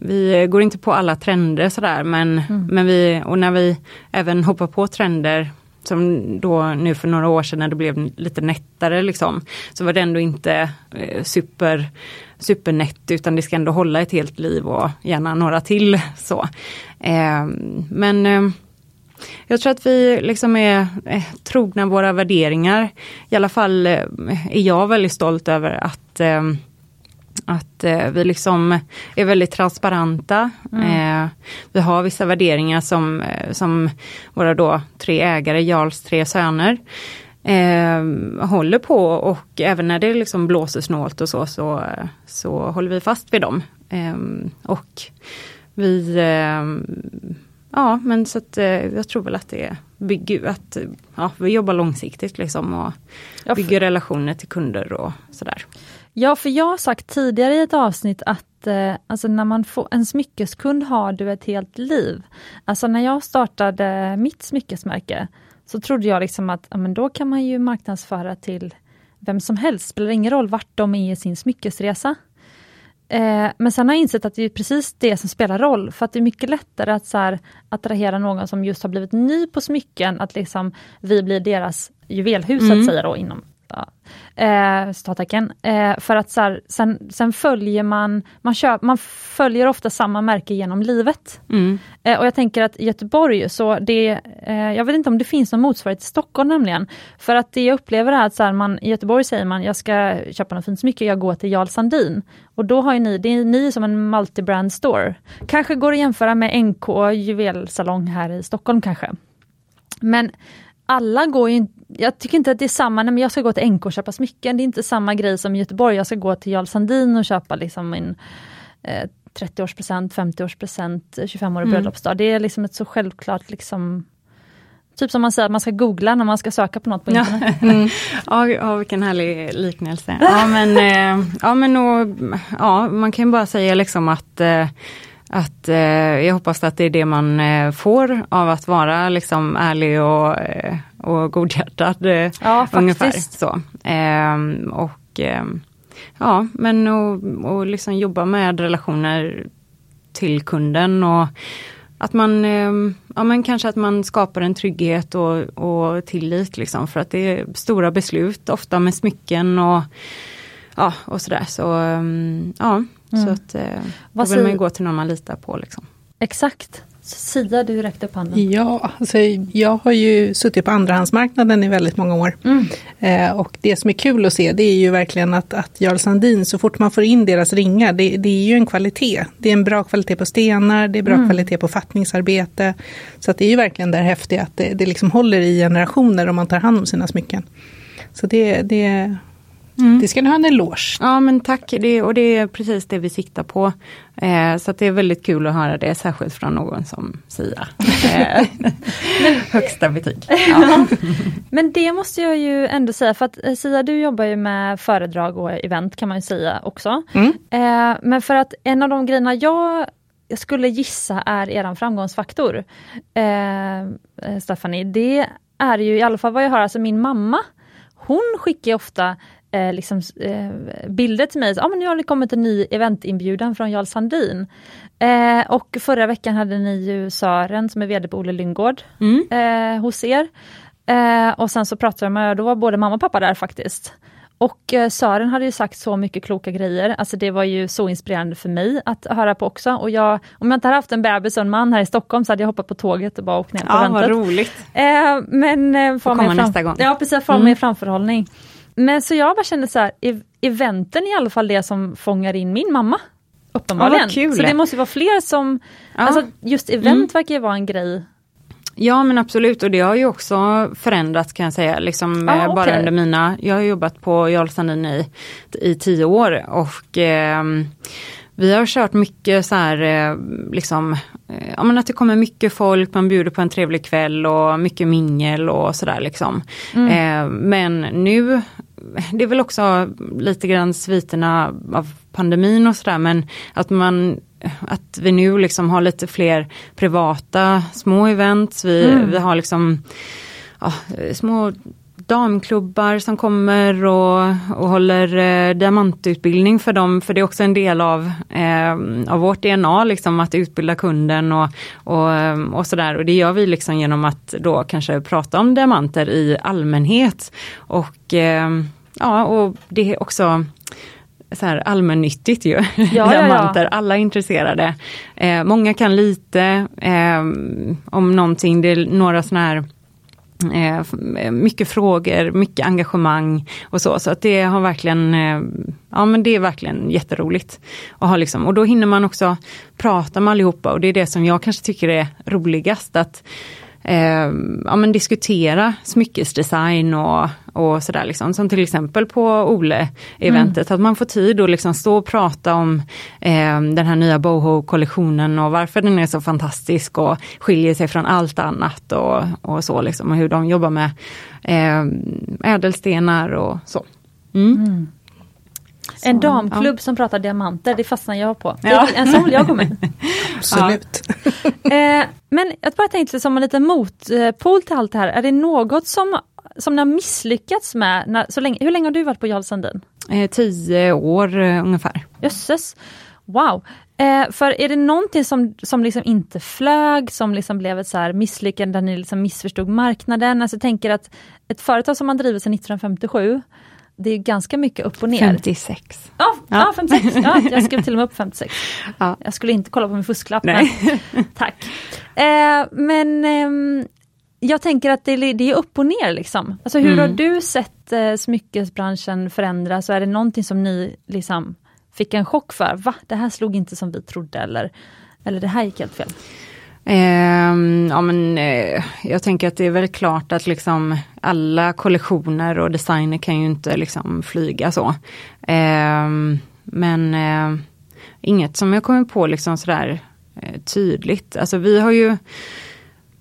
vi går inte på alla trender sådär men, mm. men vi, och när vi även hoppar på trender som då nu för några år sedan när det blev lite nättare liksom, så var det ändå inte eh, super supernätt utan det ska ändå hålla ett helt liv och gärna några till. så. Eh, men eh, jag tror att vi liksom är eh, trogna våra värderingar. I alla fall eh, är jag väldigt stolt över att eh, att eh, vi liksom är väldigt transparenta. Mm. Eh, vi har vissa värderingar som, eh, som våra då tre ägare, Jarls tre söner, eh, håller på och även när det liksom blåser snålt och så, så, så håller vi fast vid dem. Eh, och vi, eh, ja men så att jag tror väl att det bygger, att ja, vi jobbar långsiktigt liksom och bygger relationer till kunder och sådär. Ja, för jag har sagt tidigare i ett avsnitt att eh, alltså när man får, en smyckeskund har du ett helt liv. Alltså när jag startade mitt smyckesmärke så trodde jag liksom att ja, men då kan man ju marknadsföra till vem som helst, spelar ingen roll vart de är i sin smyckesresa. Eh, men sen har jag insett att det är precis det som spelar roll, för att det är mycket lättare att så här, attrahera någon som just har blivit ny på smycken, att liksom vi blir deras juvelhus, mm. att säga då, inom ja, eh, citattecken. Eh, för att så här, sen, sen följer man, man, köp, man följer ofta samma märke genom livet. Mm. Eh, och jag tänker att i Göteborg, så det, eh, jag vet inte om det finns någon motsvarighet i Stockholm nämligen. För att det jag upplever är att så här, man, i Göteborg säger man, jag ska köpa något fint smycke, jag går till Jarl Sandin. Och då har ni, det är ni som en multibrand store. Kanske går att jämföra med NK juvelsalong här i Stockholm kanske. Men alla går ju inte, jag tycker inte att det är samma, nej men jag ska gå till NK och köpa smycken, det är inte samma grej som i Göteborg, jag ska gå till Jarl Sandin och köpa liksom min eh, 30-årspresent, 50-årspresent, 25-årig mm. bröllopsdag. Det är liksom ett så självklart liksom Typ som man säger att man ska googla när man ska söka på något på internet. Ja, mm. ja, vilken härlig liknelse. Ja men, eh, ja, men och, ja, man kan bara säga liksom att eh, att eh, jag hoppas att det är det man eh, får av att vara liksom ärlig och, eh, och godhjärtad. Eh, ja, ungefär så. Ehm, och ehm, ja, men och, och liksom jobba med relationer till kunden och att man, ehm, ja men kanske att man skapar en trygghet och, och tillit liksom för att det är stora beslut, ofta med smycken och ja, och sådär. Så ehm, ja, mm. så att eh, då vill man ju gå till någon man litar på. Liksom. Exakt. Sia, du räckte upp handen. Ja, alltså, jag har ju suttit på andrahandsmarknaden i väldigt många år. Mm. Eh, och det som är kul att se det är ju verkligen att, att Jarl Sandin, så fort man får in deras ringar, det, det är ju en kvalitet. Det är en bra kvalitet på stenar, det är bra mm. kvalitet på fattningsarbete. Så att det är ju verkligen det häftiga att det, det liksom håller i generationer om man tar hand om sina smycken. Så det, det, Mm. Det ska ni ha en eloge. Ja men tack, det, och det är precis det vi siktar på. Eh, så det är väldigt kul att höra det, särskilt från någon som Sia. Eh, högsta betyg. Ja. men det måste jag ju ändå säga, för att eh, Sia du jobbar ju med föredrag och event kan man ju säga också. Mm. Eh, men för att en av de grejerna jag jag skulle gissa är er framgångsfaktor, eh, eh, Stephanie, det är ju i alla fall vad jag hör, alltså min mamma, hon skickar ofta eh, liksom, eh, bilder till mig. Ja ah, men nu har det kommit en ny eventinbjudan från Jarl Sandin. Eh, och förra veckan hade ni ju Sören som är VD på Olle Lyngård mm. eh, hos er. Eh, och sen så pratade med, då var både mamma och pappa där faktiskt. Och eh, Sören hade ju sagt så mycket kloka grejer, alltså det var ju så inspirerande för mig att höra på också. Och jag, om jag inte hade haft en bebis och en man här i Stockholm så hade jag hoppat på tåget och bara åkt ner på ja, eventet. Vad roligt! Eh, men eh, får komma nästa gång. Ja precis, få mm. med framförhållning. Men så jag bara kände så här, eventen är i alla fall det som fångar in min mamma. Uppenbarligen. Ja, så det måste vara fler som, ja. alltså just event mm. verkar ju vara en grej Ja men absolut och det har ju också förändrats kan jag säga, liksom ah, bara okay. under mina, jag har jobbat på Jarl Sandin i, i tio år och eh, vi har kört mycket så här, eh, liksom, eh, ja men att det kommer mycket folk, man bjuder på en trevlig kväll och mycket mingel och sådär liksom. Mm. Eh, men nu, det är väl också lite grann sviterna av pandemin och sådär men att man att vi nu liksom har lite fler privata små events, vi, mm. vi har liksom ja, små damklubbar som kommer och, och håller eh, diamantutbildning för dem, för det är också en del av, eh, av vårt DNA, liksom att utbilda kunden och, och, och sådär. Och det gör vi liksom genom att då kanske prata om diamanter i allmänhet. Och eh, ja, och det är också så här allmännyttigt ju. Ja, Diamanter, ja, ja. alla är intresserade. Eh, många kan lite eh, om någonting, det är några sådana här Eh, Eh, eh, mycket frågor, mycket engagemang och så. Så att det har verkligen, eh, ja men det är verkligen jätteroligt. Och, ha liksom, och då hinner man också prata med allihopa och det är det som jag kanske tycker är roligast. att eh, ja, men diskutera smyckesdesign och, och sådär. Liksom. Som till exempel på Ole-eventet, mm. att man får tid att liksom stå och prata om eh, den här nya boho-kollektionen och varför den är så fantastisk och skiljer sig från allt annat och, och så liksom. Och hur de jobbar med eh, ädelstenar och så. Mm. Mm. Så, en damklubb ja. som pratar diamanter, det fastnar jag på. Ja. En sån vill jag gå med. Absolut. eh, men jag bara tänkte som en liten motpol till allt det här, är det något som, som ni har misslyckats med? När, så länge, hur länge har du varit på Jarl Sandin? Eh, tio år eh, ungefär. Jösses! Wow! Eh, för är det någonting som, som liksom inte flög, som liksom blev ett så här misslyckande där ni liksom missförstod marknaden? Alltså jag tänker att ett företag som har drivits sedan 1957, det är ganska mycket upp och ner. 56. Ja, ja. ja 56. Ja, jag skrev till och med upp 56. Ja. Jag skulle inte kolla på min fusklapp. Nej. Men, tack. Eh, men eh, jag tänker att det, det, är upp och ner liksom. Alltså hur mm. har du sett eh, smyckesbranschen förändras? Och är det någonting som ni liksom fick en chock för? Va, det här slog inte som vi trodde eller, eller det här gick helt fel? Eh, ja men eh, jag tänker att det är väl klart att liksom alla kollektioner och designer kan ju inte liksom flyga så. Eh, men eh, inget som jag kommer på liksom sådär eh, tydligt. Alltså vi har ju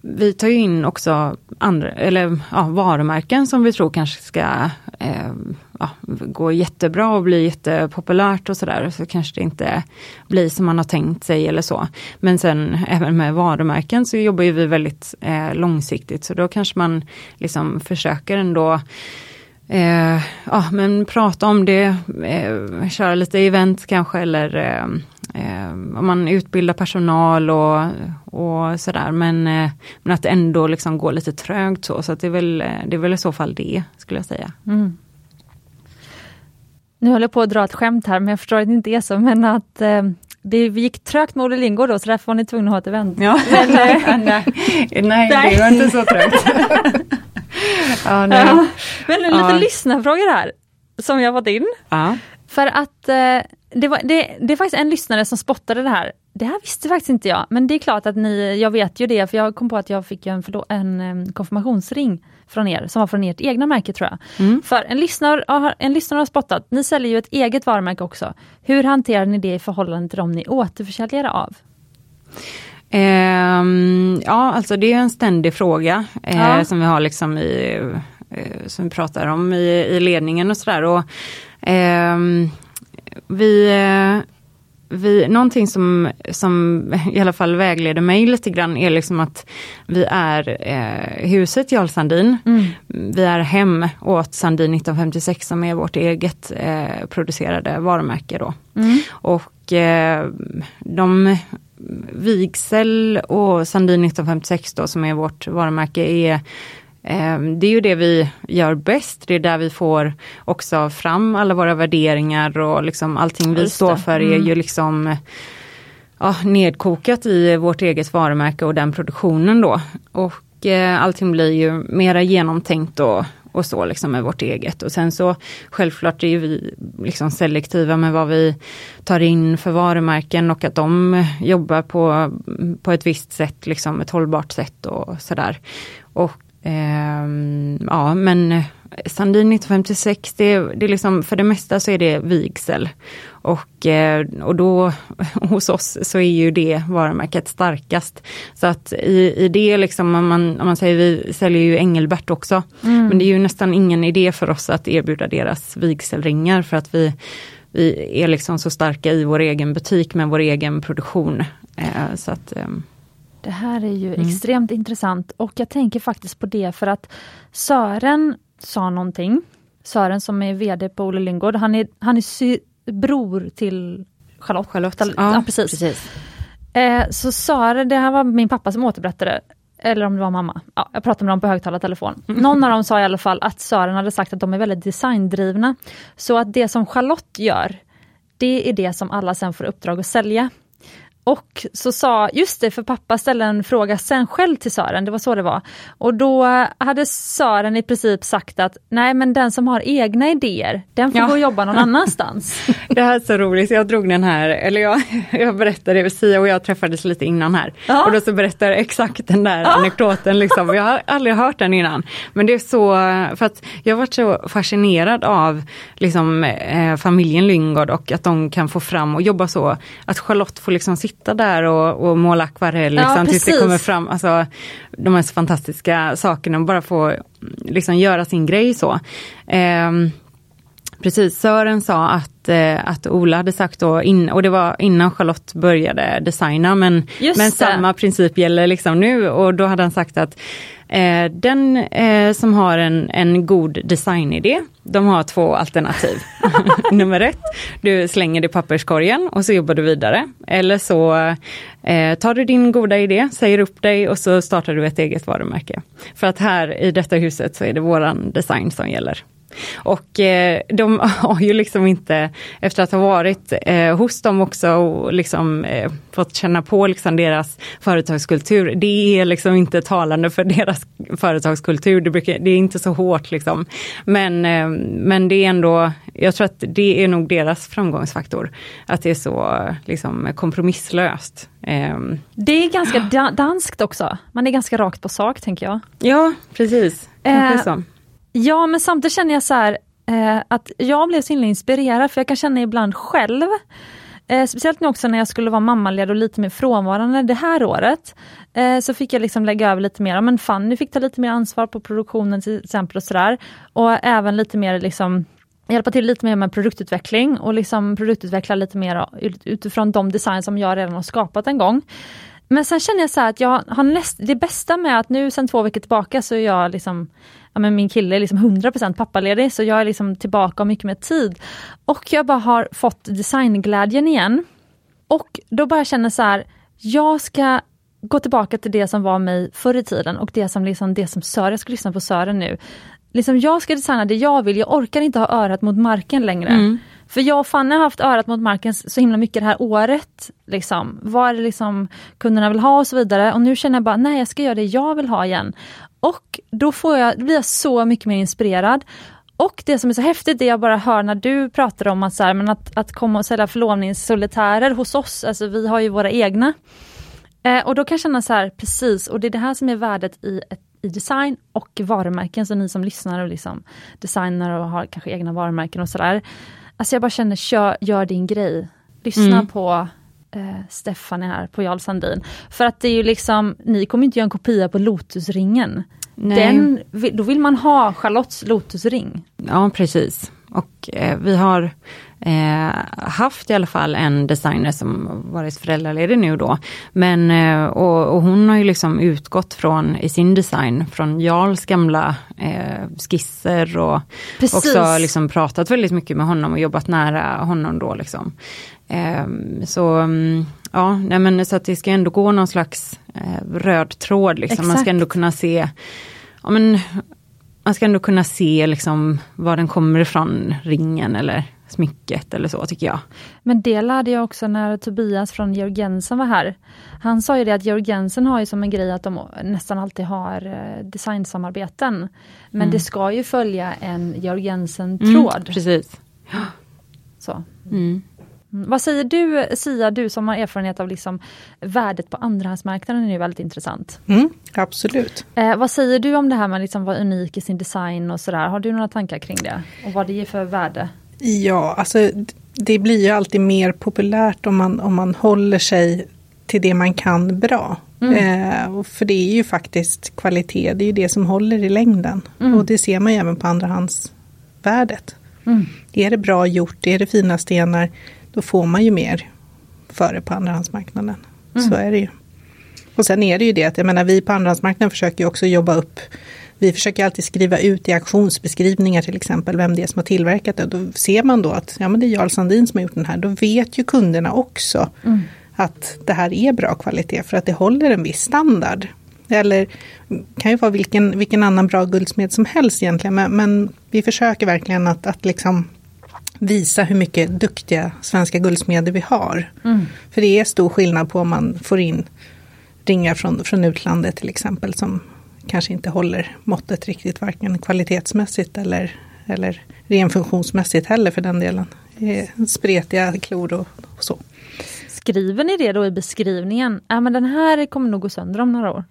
vi tar ju in också andra, eller ja, varumärken som vi tror kanske ska eh, ja, går jättebra och blir jättepopulärt och sådär. Så kanske det inte blir som man har tänkt sig eller så. Men sen även med varumärken så jobbar vi väldigt eh, långsiktigt så då kanske man liksom försöker ändå Eh, ja, men prata om det, eh, köra lite event kanske eller eh, eh om man utbildar personal och, och sådär. Men, eh, men att det ändå liksom går lite trögt så. Så det, är väl, eh, det är väl i så fall det skulle jag säga. Mm. Nu håller jag på att dra ett skämt här men jag förstår att det inte är så men att eh, det gick trögt med Olle Lindgård då så därför var ni tvungna att ha ett event. Ja. Men, nej, nej, det var inte så trögt. ja, ja, Men lite ja. lyssnarfrågor här som jag fått in. Ja. För att eh, det, var, det, det är faktiskt en lyssnare som spottade det här. Det här visste faktiskt inte jag, men det är klart att ni, jag vet ju det, för jag kom på att jag fick en, en, en konfirmationsring från er, som var från ert egna märke tror jag. Mm. För en lyssnare, en lyssnare har spottat, ni säljer ju ett eget varumärke också. Hur hanterar ni det i förhållande till de ni återförsäljare av? Um, ja, alltså det är en ständig fråga eh, ja. som vi har liksom i, eh, som vi pratar om i, i ledningen och sådär. Och, eh, vi, vi, någonting som, som i alla fall vägleder mig lite grann är liksom att vi är eh, huset Jarl Sandin. Mm. Vi är hem åt Sandin 1956 som är vårt eget eh, producerade varumärke då. Mm. Och eh, de Vigsel och Sandin 1956 då som är vårt varumärke är det är ju det vi gör bäst, det är där vi får också fram alla våra värderingar och liksom allting vi står för är mm. ju liksom ja, nedkokat i vårt eget varumärke och den produktionen då. Och eh, allting blir ju mera genomtänkt och, och så liksom med vårt eget. Och sen så självklart är vi liksom selektiva med vad vi tar in för varumärken och att de jobbar på, på ett visst sätt, liksom ett hållbart sätt och sådär. Och ja men eh, Sandin 1956, det, det är liksom, för det mesta så är det vigsel. Och, eh, och då hos oss så är ju det varumärket starkast. Så att i, i det liksom, om man, om man säger vi säljer ju Engelbert också. Mm. Men det är ju nästan ingen idé för oss att erbjuda deras vigselringar för att vi, vi är liksom så starka i vår egen butik med vår egen produktion. Eh, så att, ehm, det här är ju mm. extremt intressant och jag tänker faktiskt på det för att Sören sa någonting. Sören som är VD på Olle Lindgård, han är, han är sy- bror till Charlotte. Charlotte. Ja, ja precis. precis. Eh, så Sören, det här var min pappa som återberättade, eller om det var mamma. Ja, jag pratade med dem på högtalartelefon. Mm. Någon av dem sa i alla fall att Sören hade sagt att de är väldigt designdrivna. Så att det som Charlotte gör, det är det som alla sen får uppdrag att sälja. Och så sa, just det, för pappa ställde en fråga sen själv till Sören, det var så det var. Och då hade Sören i princip sagt att nej men den som har egna idéer, den får ja. gå och jobba någon annanstans. det här är så roligt, jag drog den här, eller jag, jag berättade, Sia och jag träffades lite innan här. Ja. Och då så berättade jag exakt den där ja. anekdoten, liksom. jag har aldrig hört den innan. Men det är så, för att jag har varit så fascinerad av liksom, eh, familjen Lyngård och att de kan få fram och jobba så, att Charlotte får liksom sitta sitta där och, och måla akvarell liksom, ja, tills det kommer fram alltså, de mest fantastiska sakerna och bara få liksom, göra sin grej så. Um, Precis, Sören sa att, eh, att Ola hade sagt då, in, och det var innan Charlotte började designa, men, men samma princip gäller liksom nu och då hade han sagt att eh, den eh, som har en, en god designidé, de har två alternativ. Nummer ett, du slänger det i papperskorgen och så jobbar du vidare. Eller så eh, tar du din goda idé, säger upp dig och så startar du ett eget varumärke. För att här i detta huset så är det våran design som gäller. Och eh, de har ju liksom inte, efter att ha varit eh, hos dem också och liksom eh, fått känna på liksom deras företagskultur, det är liksom inte talande för deras företagskultur, det, brukar, det är inte så hårt liksom. Men, men det är ändå, jag tror att det är nog deras framgångsfaktor, att det är så liksom kompromisslöst. Ehm. Det är ganska danskt också, man är ganska rakt på sak tänker jag. Ja, precis. Så. Ja, men samtidigt känner jag så här, eh, att jag blev så himla inspirerad, för jag kan känna ibland själv, eh, speciellt nu också när jag skulle vara mammaledig och lite mer frånvarande det här året, eh, så fick jag liksom lägga över lite mer, men Fanny fick ta lite mer ansvar på produktionen till exempel och sådär. Och även lite mer liksom hjälpa till lite mer med produktutveckling och liksom produktutveckla lite mer utifrån de design som jag redan har skapat en gång. Men sen känner jag så att jag har näst, det bästa med att nu sen två veckor tillbaka så är jag liksom ja, men min kille är liksom 100% pappaledig så jag är liksom tillbaka och mycket mer tid. Och jag bara har fått designglädjen igen. Och då bara känner så här, jag ska gå tillbaka till det som var mig förr i tiden och det som, liksom, det som Sören, jag ska lyssna på Sören nu. Liksom jag ska designa det jag vill, jag orkar inte ha örat mot marken längre. Mm. För jag och Fanny har haft örat mot marken så himla mycket det här året. Liksom. Vad är det liksom kunderna vill ha och så vidare. Och nu känner jag bara, nej jag ska göra det jag vill ha igen. Och då får jag, blir jag så mycket mer inspirerad. Och det som är så häftigt, det jag bara hör när du pratar om att, så här, men att, att komma och sälja förlovningssolitärer hos oss, alltså vi har ju våra egna. Eh, och då kan jag känna så här, precis, och det är det här som är värdet i, ett, i design och varumärken, så ni som lyssnar och liksom designar och har kanske egna varumärken och sådär. Alltså jag bara känner, kör, gör din grej. Lyssna mm. på eh, Stefan här, på Jarl Sandin. För att det är ju liksom, ni kommer inte göra en kopia på Lotusringen. Den, då vill man ha Charlottes Lotusring. Ja precis. Och eh, vi har eh, haft i alla fall en designer som varit föräldraledig nu då. Men, eh, och, och, hon har ju liksom utgått från, i sin design, från Jarls gamla eh, skisser och Precis. också liksom pratat väldigt mycket med honom och jobbat nära honom då liksom. Ehm, så mm, ja, nej men så att det ska ändå gå någon slags eh, röd tråd liksom. Exakt. Man ska ändå kunna se ja, men, man ska ändå kunna se liksom var den kommer ifrån, ringen eller smycket eller så tycker jag. Men det lärde jag också när Tobias från Georg Jensen var här. Han sa ju det att Georg Jensen har ju som en grej att de nästan alltid har eh, designsamarbeten. Men mm. det ska ju följa en Georg Jensen-tråd. Mm, precis. Så. Mm. Mm. Vad säger du Sia, du som har erfarenhet av liksom värdet på andrahandsmarknaden är väldigt intressant. Mm, absolut. Eh, vad säger du om det här med att liksom vara unik i sin design och sådär? Har du några tankar kring det? Och vad det ger för värde? Ja, alltså det blir ju alltid mer populärt om man, om man håller sig till det man kan bra. Mm. Eh, för det är ju faktiskt kvalitet, det är ju det som håller i längden. Mm. Och det ser man ju även på andrahandsvärdet. Mm. Är det bra gjort, är det fina stenar, då får man ju mer före på andrahandsmarknaden. Mm. Så är det ju. Och sen är det ju det att jag menar, vi på andrahandsmarknaden försöker ju också jobba upp vi försöker alltid skriva ut i auktionsbeskrivningar till exempel vem det är som har tillverkat det. Då ser man då att ja, men det är Jarl Sandin som har gjort den här. Då vet ju kunderna också mm. att det här är bra kvalitet för att det håller en viss standard. Eller kan ju vara vilken, vilken annan bra guldsmed som helst egentligen. Men, men vi försöker verkligen att, att liksom visa hur mycket duktiga svenska guldsmeder vi har. Mm. För det är stor skillnad på om man får in ringar från, från utlandet till exempel som kanske inte håller måttet riktigt varken kvalitetsmässigt eller, eller ren funktionsmässigt heller för den delen. Spretiga klor och, och så. Skriver ni det då i beskrivningen? Ja men den här kommer nog gå sönder om några år.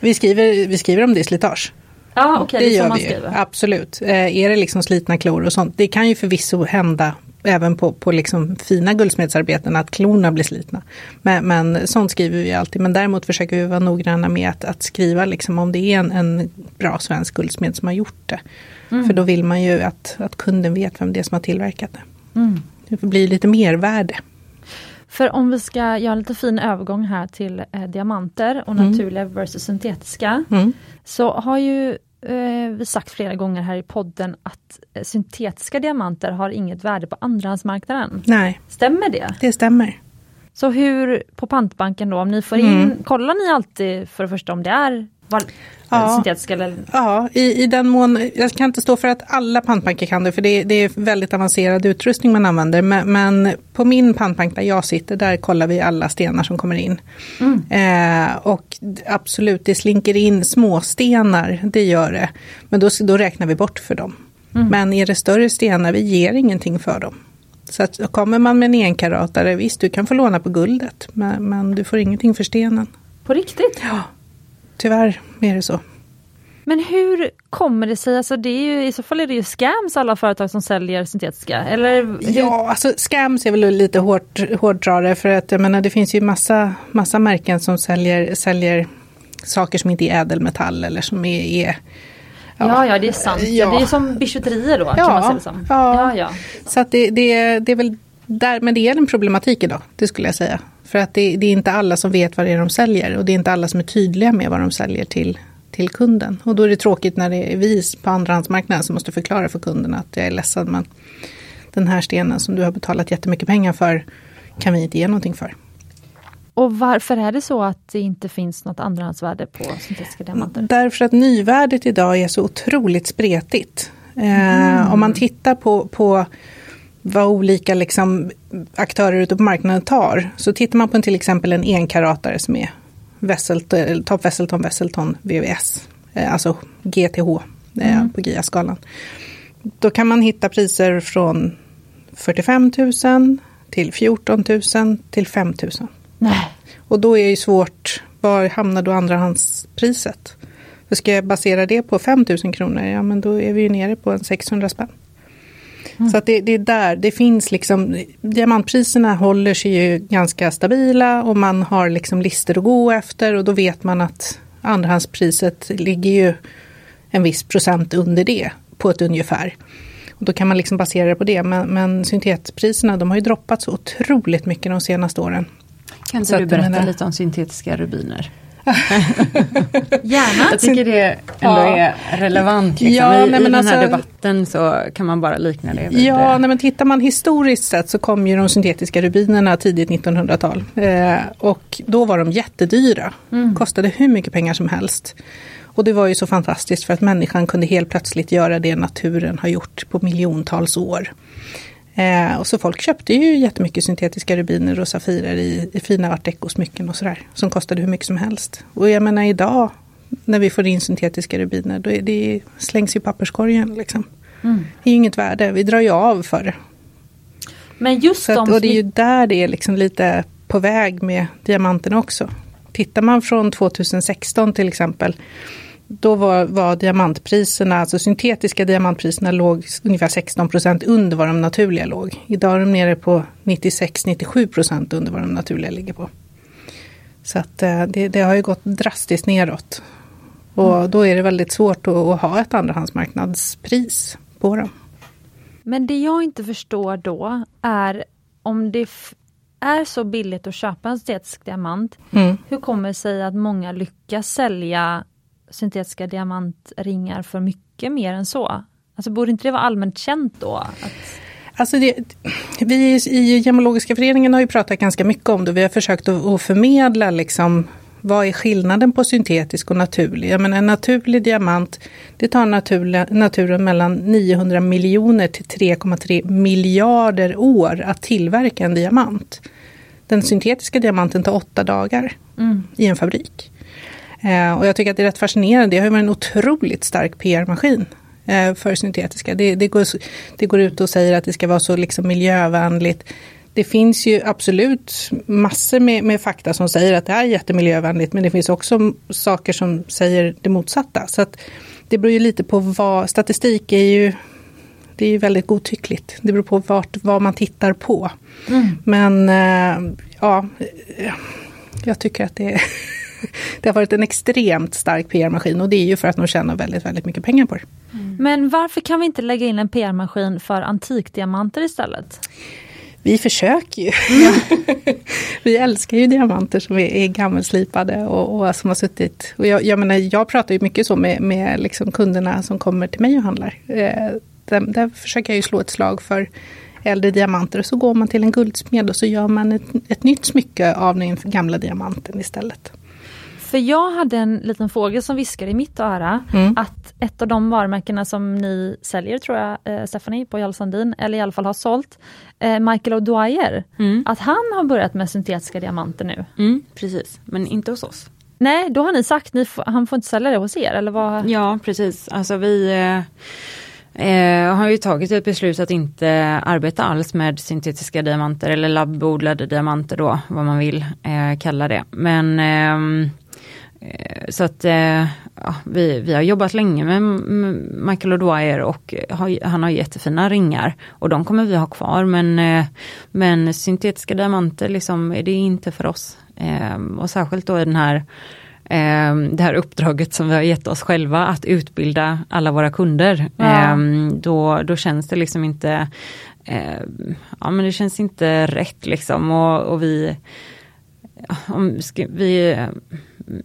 Vi skriver, vi skriver om det i slitage. Ja, okay, det, det gör vi ju. Absolut. Eh, är det liksom slitna klor och sånt, det kan ju förvisso hända även på, på liksom fina guldsmedsarbeten att klorna blir slitna. Men, men sånt skriver vi alltid. Men däremot försöker vi vara noggranna med att, att skriva liksom om det är en, en bra svensk guldsmed som har gjort det. Mm. För då vill man ju att, att kunden vet vem det är som har tillverkat det. Mm. Det blir lite mervärde. För om vi ska göra lite fin övergång här till eh, diamanter och mm. naturliga versus syntetiska. Mm. Så har ju vi sagt flera gånger här i podden att eh, syntetiska diamanter har inget värde på andrahandsmarknaden. Nej. Stämmer det? Det stämmer. Så hur på pantbanken då, om ni får in, mm. kollar ni alltid för det första om det är ja. syntetiska? Eller? Ja, i, i den mån, jag kan inte stå för att alla pantbanker kan det, för det, det är väldigt avancerad utrustning man använder. Men, men, på min pantbank där jag sitter, där kollar vi alla stenar som kommer in. Mm. Eh, och absolut, det slinker in småstenar, det gör det. Men då, då räknar vi bort för dem. Mm. Men är det större stenar, vi ger ingenting för dem. Så att, kommer man med en enkaratare, visst du kan få låna på guldet, men, men du får ingenting för stenen. På riktigt? Ja tyvärr är det så. Men hur kommer det sig, alltså det är ju, i så fall är det ju scams alla företag som säljer syntetiska? Eller hur? Ja, alltså scams är väl lite hårt, hårdrare för att jag menar det finns ju massa, massa märken som säljer, säljer saker som inte är ädelmetall eller som är, är Ja, ja, ja, det är sant. Ja. Det är som bijouterier då, ja, kan man säga det som. Ja, ja, ja. så att det, det, det är väl där, men det är en problematik idag, det skulle jag säga. För att det, det, är inte alla som vet vad det är de säljer och det är inte alla som är tydliga med vad de säljer till, till kunden. Och då är det tråkigt när det är vi på andrahandsmarknaden som måste förklara för kunderna att jag är ledsen men den här stenen som du har betalat jättemycket pengar för kan vi inte ge någonting för. Och varför är det så att det inte finns något andrahandsvärde på syntetiska diamanter? Därför att nyvärdet idag är så otroligt spretigt. Mm. Eh, om man tittar på, på vad olika liksom, aktörer ute på marknaden tar. Så tittar man på till exempel en enkaratare som är Wesselton, Top Wesselton Wesselton VVS, eh, alltså GTH eh, mm. på GIA-skalan. Då kan man hitta priser från 45 000 till 14 000 till 5 000. Nej. Och då är det svårt, var hamnar då andrahandspriset? För ska jag basera det på 5 000 kronor, ja men då är vi ju nere på en 600 spänn. Så att det, det, är där, det finns liksom, diamantpriserna håller sig ju ganska stabila och man har liksom lister att gå efter och då vet man att andrahandspriset ligger ju en viss procent under det på ett ungefär. Och då kan man liksom basera det på det, men, men syntetpriserna de har ju droppat så otroligt mycket de senaste åren. Kan inte du berätta menar... lite om syntetiska rubiner? Gärna. Jag tycker det ändå ja. är relevant. Liksom. Ja, I, nej, I den här alltså, debatten så kan man bara likna det vid Ja, nej, men tittar man historiskt sett så kom ju de syntetiska rubinerna tidigt 1900-tal. Eh, och då var de jättedyra. Mm. Kostade hur mycket pengar som helst. Och det var ju så fantastiskt för att människan kunde helt plötsligt göra det naturen har gjort på miljontals år. Eh, och så folk köpte ju jättemycket syntetiska rubiner och safirer i, i fina art deco-smycken och sådär. Som kostade hur mycket som helst. Och jag menar idag när vi får in syntetiska rubiner, då är det slängs i papperskorgen. Liksom. Mm. Det är ju inget värde, vi drar ju av för det. Men just att, Och det är ju där det är liksom lite på väg med diamanterna också. Tittar man från 2016 till exempel då var, var diamantpriserna, alltså syntetiska diamantpriserna låg ungefär 16 procent under vad de naturliga låg. Idag är de nere på 96-97 procent under vad de naturliga ligger på. Så att eh, det, det, har ju gått drastiskt neråt. Och mm. då är det väldigt svårt att, att ha ett andrahandsmarknadspris på dem. Men det jag inte förstår då är om det är så billigt att köpa en syntetisk diamant, mm. hur kommer det sig att många lyckas sälja syntetiska diamantringar för mycket mer än så? Alltså borde inte det vara allmänt känt då? Att... Alltså det, vi i Gemologiska föreningen har ju pratat ganska mycket om det. Vi har försökt att, förmedla liksom, vad är skillnaden på syntetisk och naturlig? Jag menar, en naturlig diamant, det tar naturliga, naturen mellan 900 miljoner till 3,3 miljarder år att tillverka en diamant. Den syntetiska diamanten tar åtta dagar mm. i en fabrik. Eh, och jag tycker att det är rätt fascinerande. Det har ju varit en otroligt stark PR-maskin eh, för syntetiska. Det, det, går, det går ut och säger att det ska vara så liksom miljövänligt. Det finns ju absolut massor med, med, fakta som säger att det är jättemiljövänligt men det finns också saker som säger det motsatta. Så att det beror ju lite på vad, statistik är ju det är ju väldigt godtyckligt. Det beror på vart, vad man tittar på. Mm. Men eh, ja, jag tycker att det, det har varit en extremt stark PR-maskin och det är ju för att de tjänar väldigt, väldigt mycket pengar på det. Men varför kan vi inte lägga in en PR-maskin för antikdiamanter istället? Vi försöker ju. vi älskar ju diamanter som är, är gammelslipade och, och som har suttit... Och jag, jag, menar, jag pratar ju mycket så med, med liksom kunderna som kommer till mig och handlar. Eh, där, där försöker jag ju slå ett slag för äldre diamanter. Och så går man till en guldsmed och så gör man ett, ett nytt smycke av den gamla diamanten istället. För jag hade en liten fågel som viskade i mitt öra Mm. att ett av de varumärkena som ni säljer, tror jag, eh, Stephanie, på Jarl Sandin, eller i alla fall har sålt, eh, Michael O'Dwyer, Mm. att han har börjat med syntetiska diamanter nu. Mm, precis, men inte hos oss. Nej, då har ni sagt ni får, han får inte sälja det hos er, eller vad? Ja precis, alltså vi eh, eh, har ju tagit ett beslut att inte arbeta alls med syntetiska diamanter eller labbodlade diamanter då, vad man vill eh, kalla det. Men eh, så att eh, ja, vi, vi har jobbat länge med Michael O'Dwyer och har, han har jättefina ringar och de kommer vi ha kvar men, eh, men syntetiska diamanter liksom, är det inte för oss. Eh, och särskilt då i den här eh, det här uppdraget som vi har gett oss själva att utbilda alla våra kunder. Ja. Eh, då, då känns det liksom inte, eh, ja men det känns inte rätt liksom och, och vi, om, vi,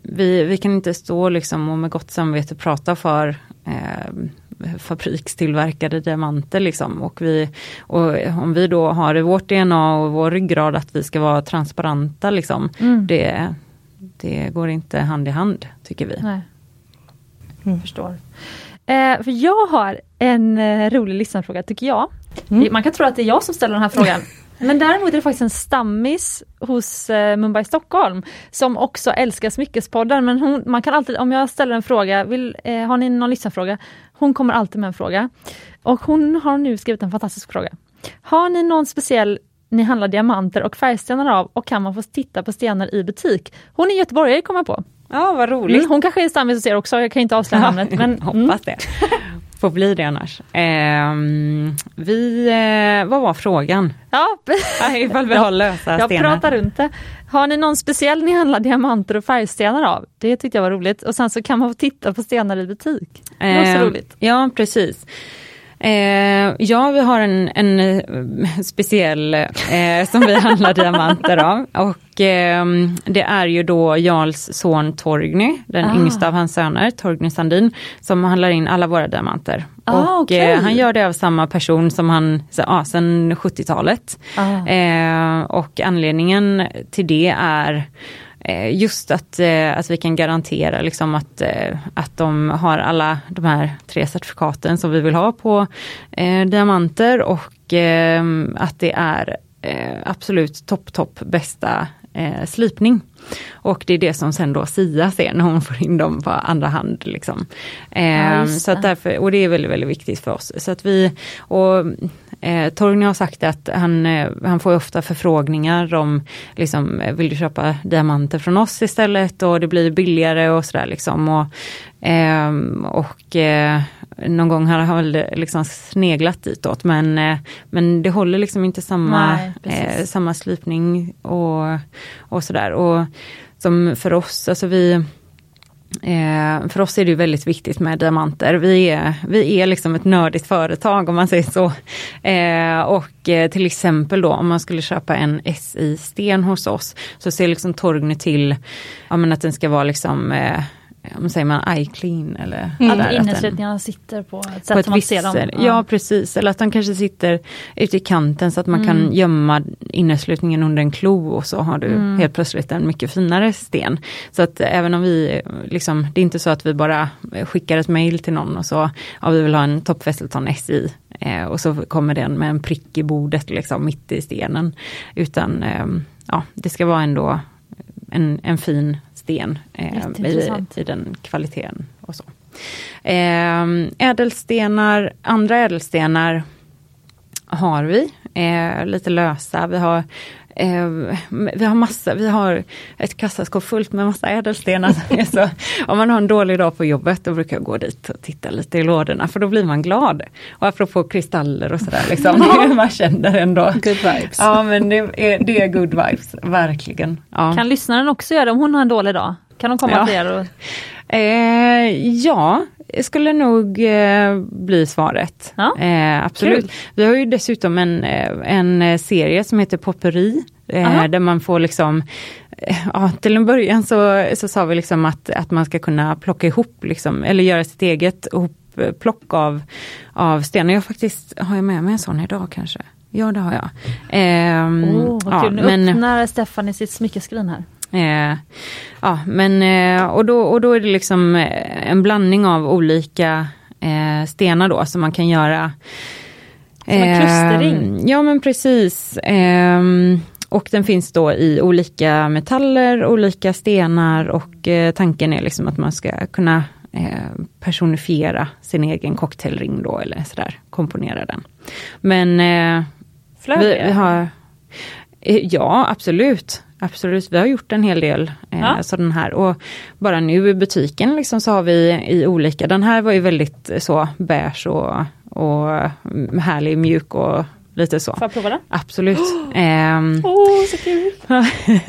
vi, vi kan inte stå liksom och med gott samvete prata för eh, fabrikstillverkade diamanter liksom. Och, vi, och om vi då har i vårt DNA och vår ryggrad att vi ska vara transparenta liksom. Mm. Det, det går inte hand i hand tycker vi. Nej. Mm. Förstår. Eh, för jag har en eh, rolig lyssnarfråga tycker jag. Mm. Man kan tro att det är jag som ställer den här frågan. Men däremot är det faktiskt en stammis hos eh, Mumbai Stockholm som också älskar Smyckespodden. Men hon, man kan alltid, om jag ställer en fråga, vill, eh, har ni någon lyssnarfråga? Hon kommer alltid med en fråga. Och hon har nu skrivit en fantastisk fråga. Har ni någon speciell ni handlar diamanter och färgstenar av och kan man få titta på stenar i butik? Hon är göteborgare kommer jag på. Ja vad roligt. Mm, hon kanske är stammis hos er också, jag kan inte avslöja namnet. Men, mm. Hoppas det. Får bli det annars. Ehm, vi, eh, vad var frågan? Ja, Ifall vi har lösa jag stenar. pratar runt det. Har ni någon speciell ni handlar diamanter och färgstenar av? Det tyckte jag var roligt. Och sen så kan man få titta på stenar i butik. Det var så Eh, roligt. Ja, precis. Eh, ja, vi har en, en eh, speciell eh, som vi handlar diamanter av. Och eh, det är ju då Jarls son Torgny, den Ah. yngsta av hans söner, Torgny Sandin, som handlar in alla våra diamanter. Ah, och eh, han gör det av samma person som han, så, ja, sedan 70-talet. Ah. Eh, och anledningen till det är Eh, just att, eh, att vi kan garantera liksom att, eh, att de har alla de här tre certifikaten som vi vill ha på eh, diamanter och eh, att det är eh, absolut topp, topp bästa eh, slipning. Och det är det som sen då Sia ser när hon får in dem på andra hand. Liksom. Eh, Ja, just så att därför, och det är väldigt, väldigt viktigt för oss. Så att vi, och eh, Torgny har sagt att han, eh, han får ofta förfrågningar om, liksom, eh, vill du köpa diamanter från oss istället och det blir billigare och sådär liksom. Och, ehm, och eh, någon gång har han väl liksom sneglat ditåt men, eh, men det håller liksom inte samma, Nej, eh, samma slipning och, och sådär. Och som för oss, alltså vi Eh, för oss är det ju väldigt viktigt med diamanter. Vi är, vi är liksom ett nördigt företag om man säger så. Eh, och eh, till exempel då om man skulle köpa en SI-sten hos oss så ser liksom Torgny till ja, att den ska vara liksom om säger man eye clean eller Mm. Den- inneslutningarna sitter på ett på sätt ett som man ser dem. sätt. Ja precis, eller att de kanske sitter ute i kanten så att man kan Mm. gömma inneslutningen under en klo och så har du Mm. helt plötsligt en mycket finare sten. Så att även om vi, liksom, det är inte så att vi bara skickar ett mail till någon och så, ja vi vill ha en Top Vesselton SI eh, och så kommer den med en prick i bordet liksom mitt i stenen. Utan eh, ja, det ska vara ändå en, en fin sten eh, i, i den kvaliteten och så. Eh, ädelstenar, andra ädelstenar har vi, eh, lite lösa. Vi har Eh, vi har massa, vi har ett kassaskåp fullt med massa ädelstenar. så, om man har en dålig dag på jobbet då brukar jag gå dit och titta lite i lådorna för då blir man glad. Och apropå kristaller och sådär, liksom, man känner ändå. Good vibes. Ja men det är, det är good vibes, verkligen. Ja. Kan lyssnaren också göra det om hon har en dålig dag? Kan de komma Ja. till er? Och... Eh, ja, skulle nog eh, bli svaret. Ja, eh, absolut. kul. Vi har ju dessutom en, eh, en eh, serie som heter Popperi. Eh, där man får liksom, ja, till en början så, så sa vi liksom att, att man ska kunna plocka ihop, liksom, eller göra sitt eget plock av, av stenar. Jag faktiskt, har jag med mig en sån idag kanske? Ja det har jag. Ehm, vad ja. Nu men- öppnar Stefan i sitt smyckeskrin här. Eh, ja, men eh, och då, och då är det liksom eh, en blandning av olika eh, stenar då som man kan göra. Som en klusterring? Ja men precis. Ehm, och den finns då i olika metaller, olika stenar och eh, tanken är liksom att man ska kunna eh, personifiera sin egen cocktailring då eller sådär, komponera den. Men eh, vi, det? vi har, eh, ja absolut. Absolut, vi har gjort en hel del eh, Ja. sådan här och bara nu i butiken liksom så har vi i olika, den här var ju väldigt eh, så beige och, och härlig, mjuk och lite så. Får jag prova den? Absolut. Ehm, Åh, så kul!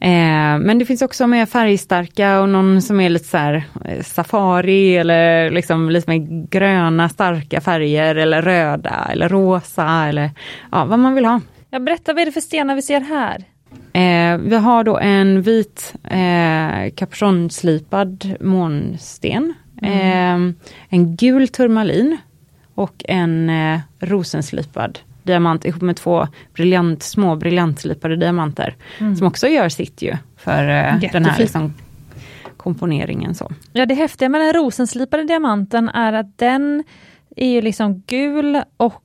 Eh, men det finns också mer färgstarka och någon som är lite så här eh, safari eller liksom lite mer gröna starka färger eller röda eller rosa eller ja, vad man vill ha. Jag berättar, vad är det för stenar vi ser här? Eh, vi har då en vit eh, månsten, eh, en gul turmalin och en eh, rosenslipad diamant ihop med två briljant, små briljantslipade diamanter. Som också gör sitt ju för eh, den här liksom, komponeringen. Så. Ja, det häftiga med den rosenslipade diamanten är att den är ju liksom gul och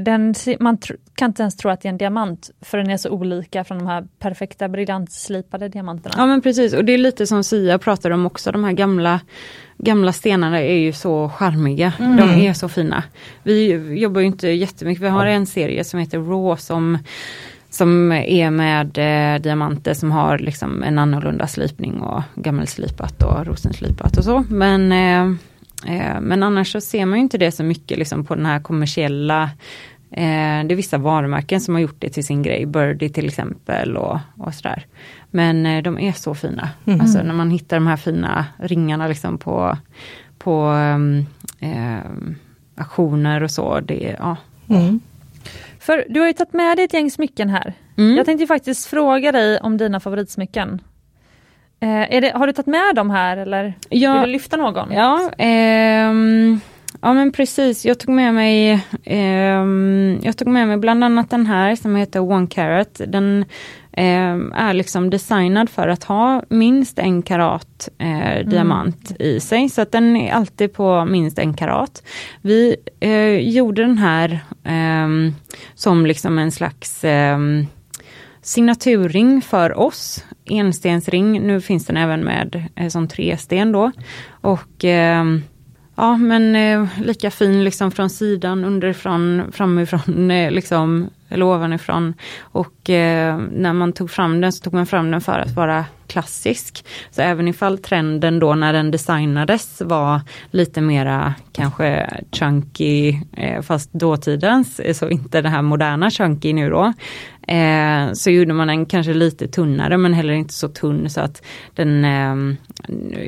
den, se- man kan inte ens tro att det är en diamant för den är så olika från de här perfekta briljantslipade diamanterna. Ja men precis och det är lite som Sia pratar om också, de här gamla Gamla stenarna är ju så charmiga, de är så fina. Vi jobbar ju inte jättemycket, vi har en serie som heter Raw som som är med eh, diamanter som har liksom en annorlunda slipning och gammelslipat och rosenslipat och så. Men, eh, eh, men annars så ser man ju inte det så mycket liksom på den här kommersiella eh, Det är vissa varumärken som har gjort det till sin grej, Birdie till exempel och, och sådär. Men eh, de är så fina. Alltså när man hittar de här fina ringarna liksom på, på ehm, ehm, auktioner och så. Det, ja. Mm. För du har ju tagit med dig ett gäng smycken här. Mm. Jag tänkte ju faktiskt fråga dig om dina favoritsmycken. Eh, det, har du tagit med dem här eller Ja. vill du lyfta någon? Ja, ehm, ja men precis. Jag tog med mig ehm, Jag tog med mig bland annat den här som heter One Carat. Den ehm, är liksom designad för att ha minst en karat eh, diamant i sig. Så att den är alltid på minst en karat. Vi eh, gjorde den här ehm, som liksom en slags ehm, signaturring för oss, enstensring. Nu finns den även med eh, som tresten då. Och eh, ja men eh, lika fin liksom från sidan, underifrån, framifrån, eh, liksom, eller ovanifrån. Och eh, när man tog fram den så tog man fram den för att vara klassisk. Så även ifall trenden då när den designades var lite mera kanske chunky, eh, fast dåtidens, eh, så inte det här moderna chunky nu då. Eh, så gjorde man den kanske lite tunnare men heller inte så tunn så att den, eh,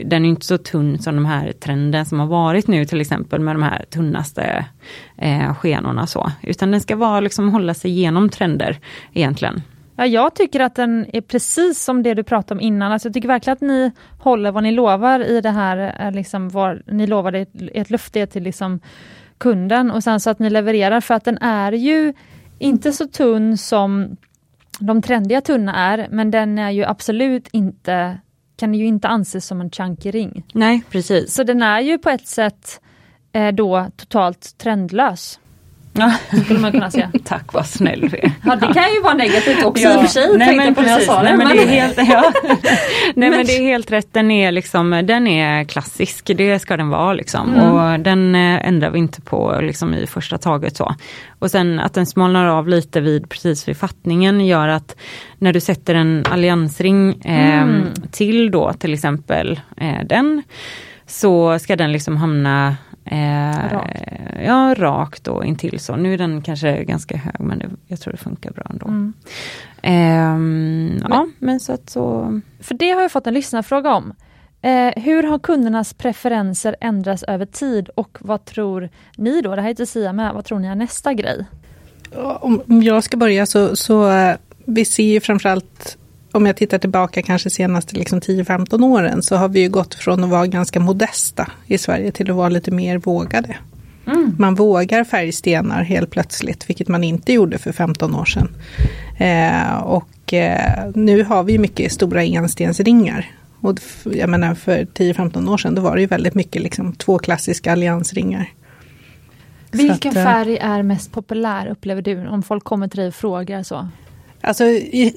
den är inte så tunn som de här trenden som har varit nu till exempel med de här tunnaste eh, skenorna så. Utan den ska vara liksom hålla sig igenom trender egentligen. Ja, jag tycker att den är precis som det du pratade om innan. Alltså jag tycker verkligen att ni håller vad ni lovar i det här, eh, liksom vad ni lovade ett, ett löfte till liksom kunden och sen så att ni levererar för att den är ju inte så tunn som de trendiga tunna är, men den är ju absolut inte, kan ju inte anses som en chunky ring. Nej, precis. Så den är ju på ett sätt eh, då totalt trendlös. Ja. Skulle man kunna säga. Tack vad snäll du är. Ja det kan ju vara negativt också ja. i och för sig. Nej, men på precis, nej, men, det är helt, ja. nej men det är helt rätt, den är, liksom, den är klassisk, det ska den vara liksom. Mm. Och den eh, ändrar vi inte på liksom, i första taget så. Och sen att den smalnar av lite vid, precis vid fattningen gör att när du sätter en alliansring eh, mm. till då till exempel eh, den, så ska den liksom hamna Eh, rakt. Ja, rakt och intill så. Nu är den kanske ganska hög men det, jag tror det funkar bra ändå. Mm. Eh, men, ja, men så att så. För det har jag fått en lyssnarfråga om. Eh, hur har kundernas preferenser ändrats över tid och vad tror ni då, det här är till Sia med, vad tror ni är nästa grej? Om jag ska börja så, så eh, vi ser ju framförallt om jag tittar tillbaka kanske senaste liksom 10-15 åren så har vi ju gått från att vara ganska modesta i Sverige till att vara lite mer vågade. Mm. Man vågar färgstenar helt plötsligt, vilket man inte gjorde för 15 år sedan. Eh, och eh, nu har vi mycket stora enstensringar. Och jag menar för 10-15 år sedan då var det ju väldigt mycket liksom två klassiska alliansringar. Vilken att, eh, färg är mest populär upplever du om folk kommer till dig och frågar så? Alltså,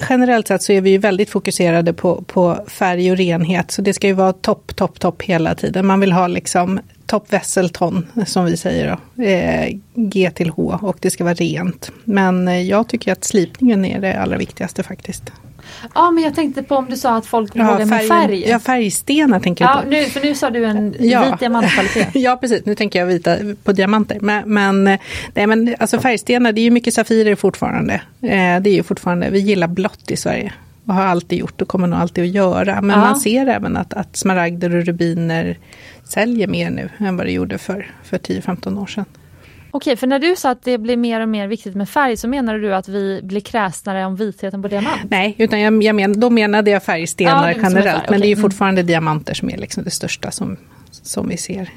generellt sett så är vi ju väldigt fokuserade på, på färg och renhet. Så det ska ju vara topp, topp, topp hela tiden. Man vill ha liksom topp Wesselton, som vi säger då. Eh, G till H och det ska vara rent. Men eh, jag tycker att slipningen är det allra viktigaste faktiskt. Ja men jag tänkte på om du sa att folk ja, vågar med färg. Ja färgstenar tänker jag på. Nu, för nu sa du en ja. vit diamantkvalitet. ja precis, nu tänker jag vita på diamanter. Men, men, nej, men alltså färgstenar, det är ju mycket safirer fortfarande. Eh, det är ju fortfarande, vi gillar blått i Sverige. Och har alltid gjort och kommer nog alltid att göra. Men ja. man ser även att, att smaragder och rubiner säljer mer nu än vad det gjorde för, för 10-15 år sedan. Okej, för när du sa att det blir mer och mer viktigt med färg så menar du att vi blir kräsnare om vitheten på diamant? Nej, utan jag, jag men, då menade jag färgstenar ja, generellt. Men det är ju mm. fortfarande mm. diamanter som är liksom det största som, som vi ser.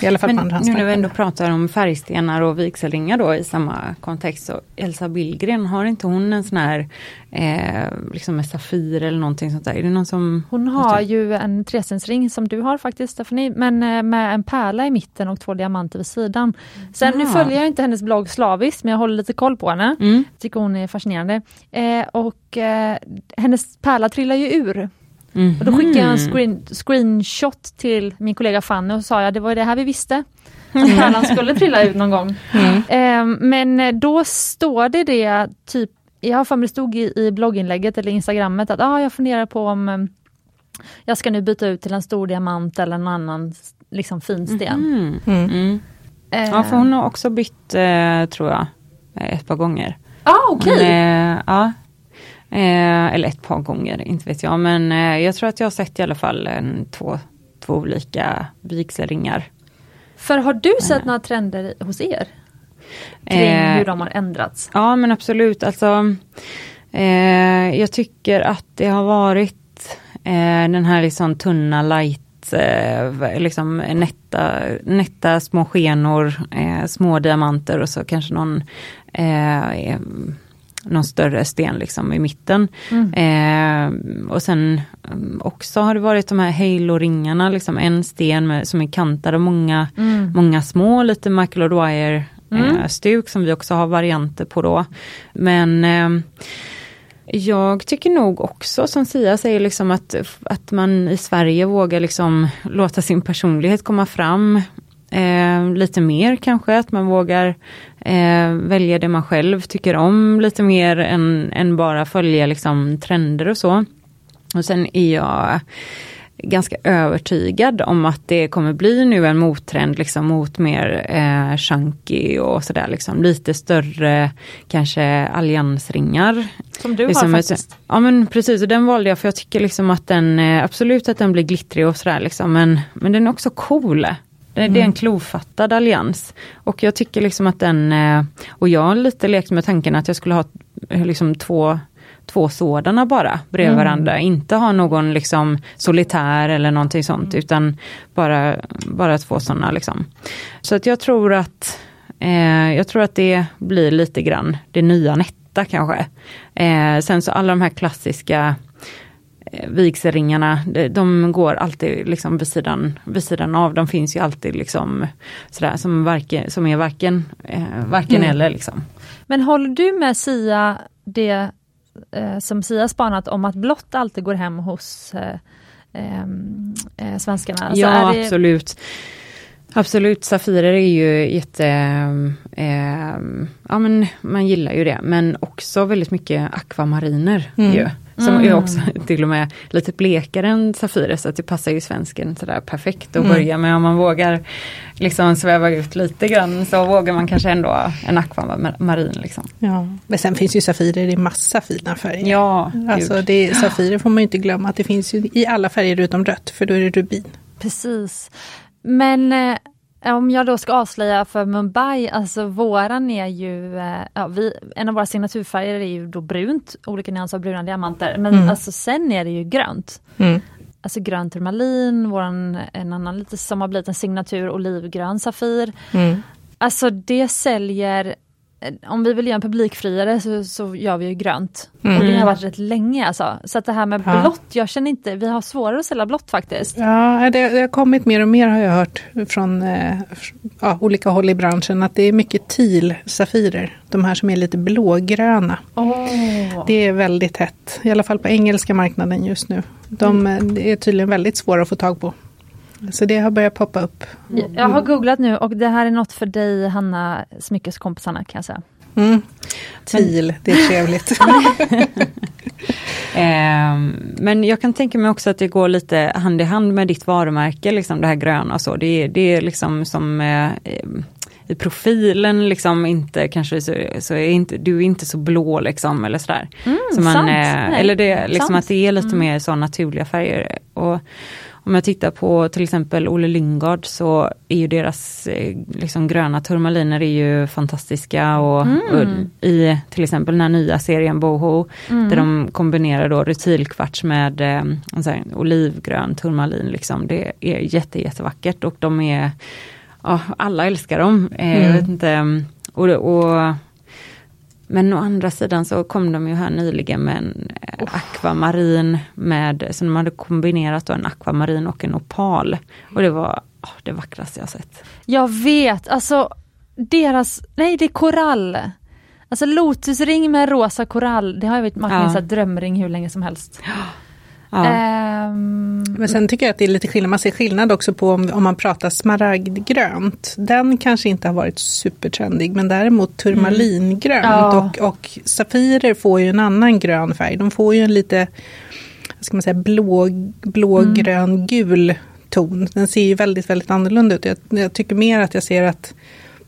I alla fall Men nu när vi ändå pratar om färgstenar och vigselringar då i samma kontext. Så Elsa Billgren, har inte hon en sån här eh, liksom med Safir eller någonting sånt där? Är det någon som... Hon har ju en tresensring som du har faktiskt Stephanie, men eh, med en pärla i mitten och två diamanter vid sidan. Sen Aha. nu följer jag inte hennes blogg slaviskt men jag håller lite koll på henne. Mm. Tycker hon är fascinerande. Eh, och eh, hennes pärla trillar ju ur Mm. Och då skickade jag en screen, screenshot till min kollega Fanny och sa jag det var det här vi visste. Att pärlan skulle trilla ut någon gång. Mm. Eh, men då står det det, typ, jag har för mig det stod i, i blogginlägget eller instagrammet att ah, jag funderar på om eh, jag ska nu byta ut till en stor diamant eller en annan liksom, finsten. Mm. Mm. mm. Eh. Ja, för hon har också bytt, eh, tror jag, ett par gånger. Ah, okej. Okay. Eh, ja, Eh, eller ett par gånger, inte vet jag. Men eh, jag tror att jag har sett i alla fall en, två, två olika vigselringar. För har du sett eh. några trender hos er? Kring hur de har ändrats? Ja men absolut. Alltså, jag tycker att det har varit den här liksom tunna light liksom nätta, nätta små skenor, små diamanter och så kanske någon någon större sten liksom i mitten. Mm. Eh, och sen mm, också har det varit de här halo-ringarna, liksom en sten med, som är kantad av många, mm. många små, lite Michael O'Dwyer mm. eh, stuk som vi också har varianter på då. Men eh, jag tycker nog också som Sia säger liksom att, att man i Sverige vågar liksom låta sin personlighet komma fram eh, lite mer kanske, att man vågar eh, välja det man själv tycker om lite mer än, än bara följa liksom, trender och så. Och sen är jag ganska övertygad om att det kommer bli nu en mottrend liksom mot mer eh, chunky och sådär liksom lite större kanske alliansringar. Som du liksom har faktiskt. Ett, ja men precis och den valde jag för jag tycker liksom att den eh, absolut att den blir glittrig och sådär liksom men, men den är också cool. Det, mm. det, är en mm. klofattad allians. Och jag tycker liksom att den, eh, och jag har lite lekt med tanken att jag skulle ha eh, liksom två två sådana bara bredvid mm. varandra. Inte ha någon liksom solitär eller någonting sånt mm. utan bara, bara två sådana. Liksom. Så att jag tror att eh, jag tror att det blir lite grann det nya Netta kanske. Eh, sen så alla de här klassiska eh, vigselringarna, de, går alltid liksom vid sidan, vid sidan av. De finns ju alltid liksom sådär som, varken, som är varken, eh, varken Mm. eller liksom. Men håller du med Sia det eh, som Sia spanat om att blått alltid går hem hos eh, ehm, eh, svenskarna? Alltså, ja det- absolut. Absolut, Safirer är ju jätte, eh, ja men man gillar ju det, men också väldigt mycket akvamariner Mm. ju. Som Mm. är också till och med lite blekare än Safirer så att det passar ju svensken sådär perfekt att Mm. börja med om man vågar liksom sväva ut lite grann så vågar man kanske ändå en akvamarin liksom. Ja. Men sen finns ju Safirer i massa fina färger. Ja, Alltså det, Safirer får man ju inte glömma att det finns ju i alla färger utom rött, för då är det rubin. Precis. Men eh, om jag då ska avslöja för Mumbai, alltså våran är ju, eh, ja, vi, en av våra signaturfärger är ju då brunt, olika nyanser av bruna diamanter, men Mm. alltså sen är det ju grönt. Mm. Alltså grön turmalin, våran, en annan lite som har blivit en signatur, olivgrön Safir. Mm. Alltså det säljer, om vi vill göra en publikfriare så, så gör vi ju grönt. Mm. Och det har varit rätt länge alltså. Så att det här med Ja. blått, jag känner inte, vi har svårare att sälja blått faktiskt. Ja, det, det har kommit mer och mer har jag hört från eh, ja, olika håll i branschen att det är mycket teal-safirer. De här som är lite blågröna. Oh. Det är väldigt hett, i alla fall på engelska marknaden just nu. De eh, det är tydligen väldigt svåra att få tag på. Så det har börjat poppa upp. Jag har googlat nu och det här är något för dig Hanna, smyckeskompisarna kan jag säga. Mm. Teal, det är trevligt. Ehm, men jag kan tänka mig också att det går lite hand i hand med ditt varumärke, liksom det här gröna och så. Det är, det är liksom som eh, i profilen liksom inte kanske så, så är inte, du är inte så blå liksom eller sådär. Mm, så man, sant. eh, Nej, eller det, liksom sant. att det är lite Mm. mer så naturliga färger. Och om jag tittar på till exempel Olle Lyngard så är ju deras eh, liksom gröna turmaliner är ju fantastiska och, Mm. och i till exempel den här nya serien Boho Mm. där de kombinerar då rutilkvarts med eh, olivgrön turmalin. Liksom. Det är jätte, jättevackert och de är, ja, alla älskar dem. Eh, Jag Mm. vet inte, och, och, men å andra sidan så kom de ju här nyligen med en eh, akvamarin med, så de hade kombinerat då en akvamarin och en opal. Och det var åh, det vackraste jag sett. Jag vet, alltså deras, nej det är korall. Alltså lotusring med rosa korall, det har jag varit min ja. drömring hur länge som helst. Ja. Ehm, Men sen tycker jag att det är lite skillnad. Man ser skillnad också på om, om man pratar smaragdgrönt. Den kanske inte har varit supertrendig. Men däremot turmalingrönt. Ja. Och, och safirer får ju en annan grön färg. De får ju en lite vad ska man säga, blå, blågrön gul ton. Den ser ju väldigt, väldigt annorlunda ut. Jag, jag tycker mer att jag ser att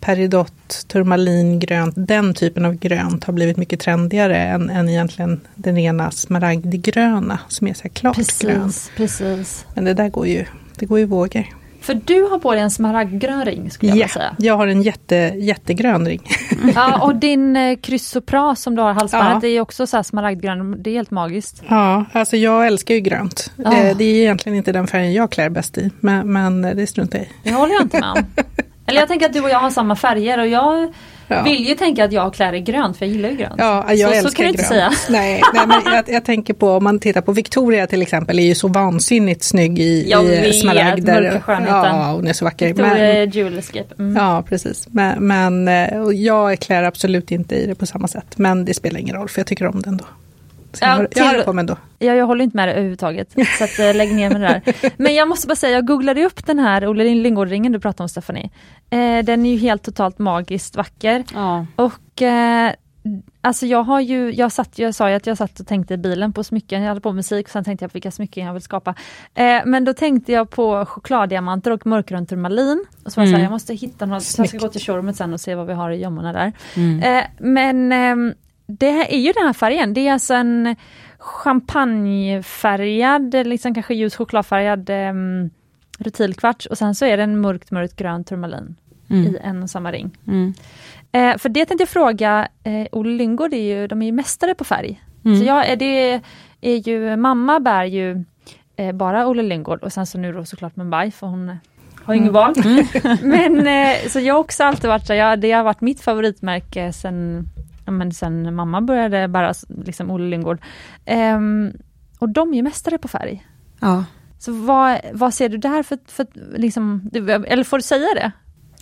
peridot, turmalin, grönt, den typen av grönt har blivit mycket trendigare än, än egentligen den rena smaragdgröna som är så här klart precis, precis. Men det där går ju, det går ju vågor. För du har på dig en smaragdgrön ring skulle jag Ja, vilja säga. jag har en jätte, jättegrön ring. Ja, och din eh, kryssopras som du har halsbandet, Ja. det är också så här smaragdgrön, det är helt magiskt. Ja, alltså jag älskar ju grönt. Ja. Eh, Det är egentligen inte den färgen jag klär bäst i, men, men det struntar jag i. Det håller jag inte med om. Eller jag tänker att du och jag har samma färger och jag Ja. vill ju tänka att jag klär i grönt för jag gillar ju grönt. Ja, jag så, älskar så kan du inte grönt. säga. Nej, nej men jag, jag tänker på om man tittar på Victoria till exempel, är ju så vansinnigt snygg i, Jag i vet, smaragder. Ja, hon är så vacker. Victoria Jewel Escape. Mm. ja, precis. Men, men eh, jag klär absolut inte i det på samma sätt. Men det spelar ingen roll, för jag tycker om det ändå. Ja, jag, jag till- har det på mig ändå. Ja, jag håller inte med det överhuvudtaget. Så att, eh, lägg ner med det där. Men jag måste bara säga, jag googlade upp den här Olle Lindgård-ringen du pratade om Stephanie. Eh, den är ju helt totalt magiskt vacker. Ja. Och eh, alltså jag har ju, jag satt, jag sa ju att jag satt och tänkte i bilen på smycken, jag hade på musik och sen tänkte jag på vilka smycken jag vill skapa. Eh, men då tänkte jag på chokladdiamanter och mörkgrön turmalin. Och så var jag Mm. jag måste hitta något, jag ska gå till showroomet sen och se vad vi har i gömmorna där. Mm. Eh, men ehm, det här är ju den här färgen, det är alltså en champagnefärgad, liksom kanske ljus chokladfärgad um, rutilkvarts och sen så är det en mörkt mörkt grön turmalin Mm. i en och samma ring. Mm. Eh, för det tänkte jag fråga, eh, Olle Lyngård är ju, de är ju mästare på färg. Mm. Så jag, det är ju, mamma bär ju eh, bara Olle Lyngård och sen så nu då såklart Mumbai för hon har ju inget val. men eh, så jag har också alltid varit så, ja, det har varit mitt favoritmärke sen, men sen mamma började bära liksom Olle Lyngård. Ehm, och de är ju mästare på färg. Ja. Så vad, vad ser du där för, för liksom, eller får du säga det?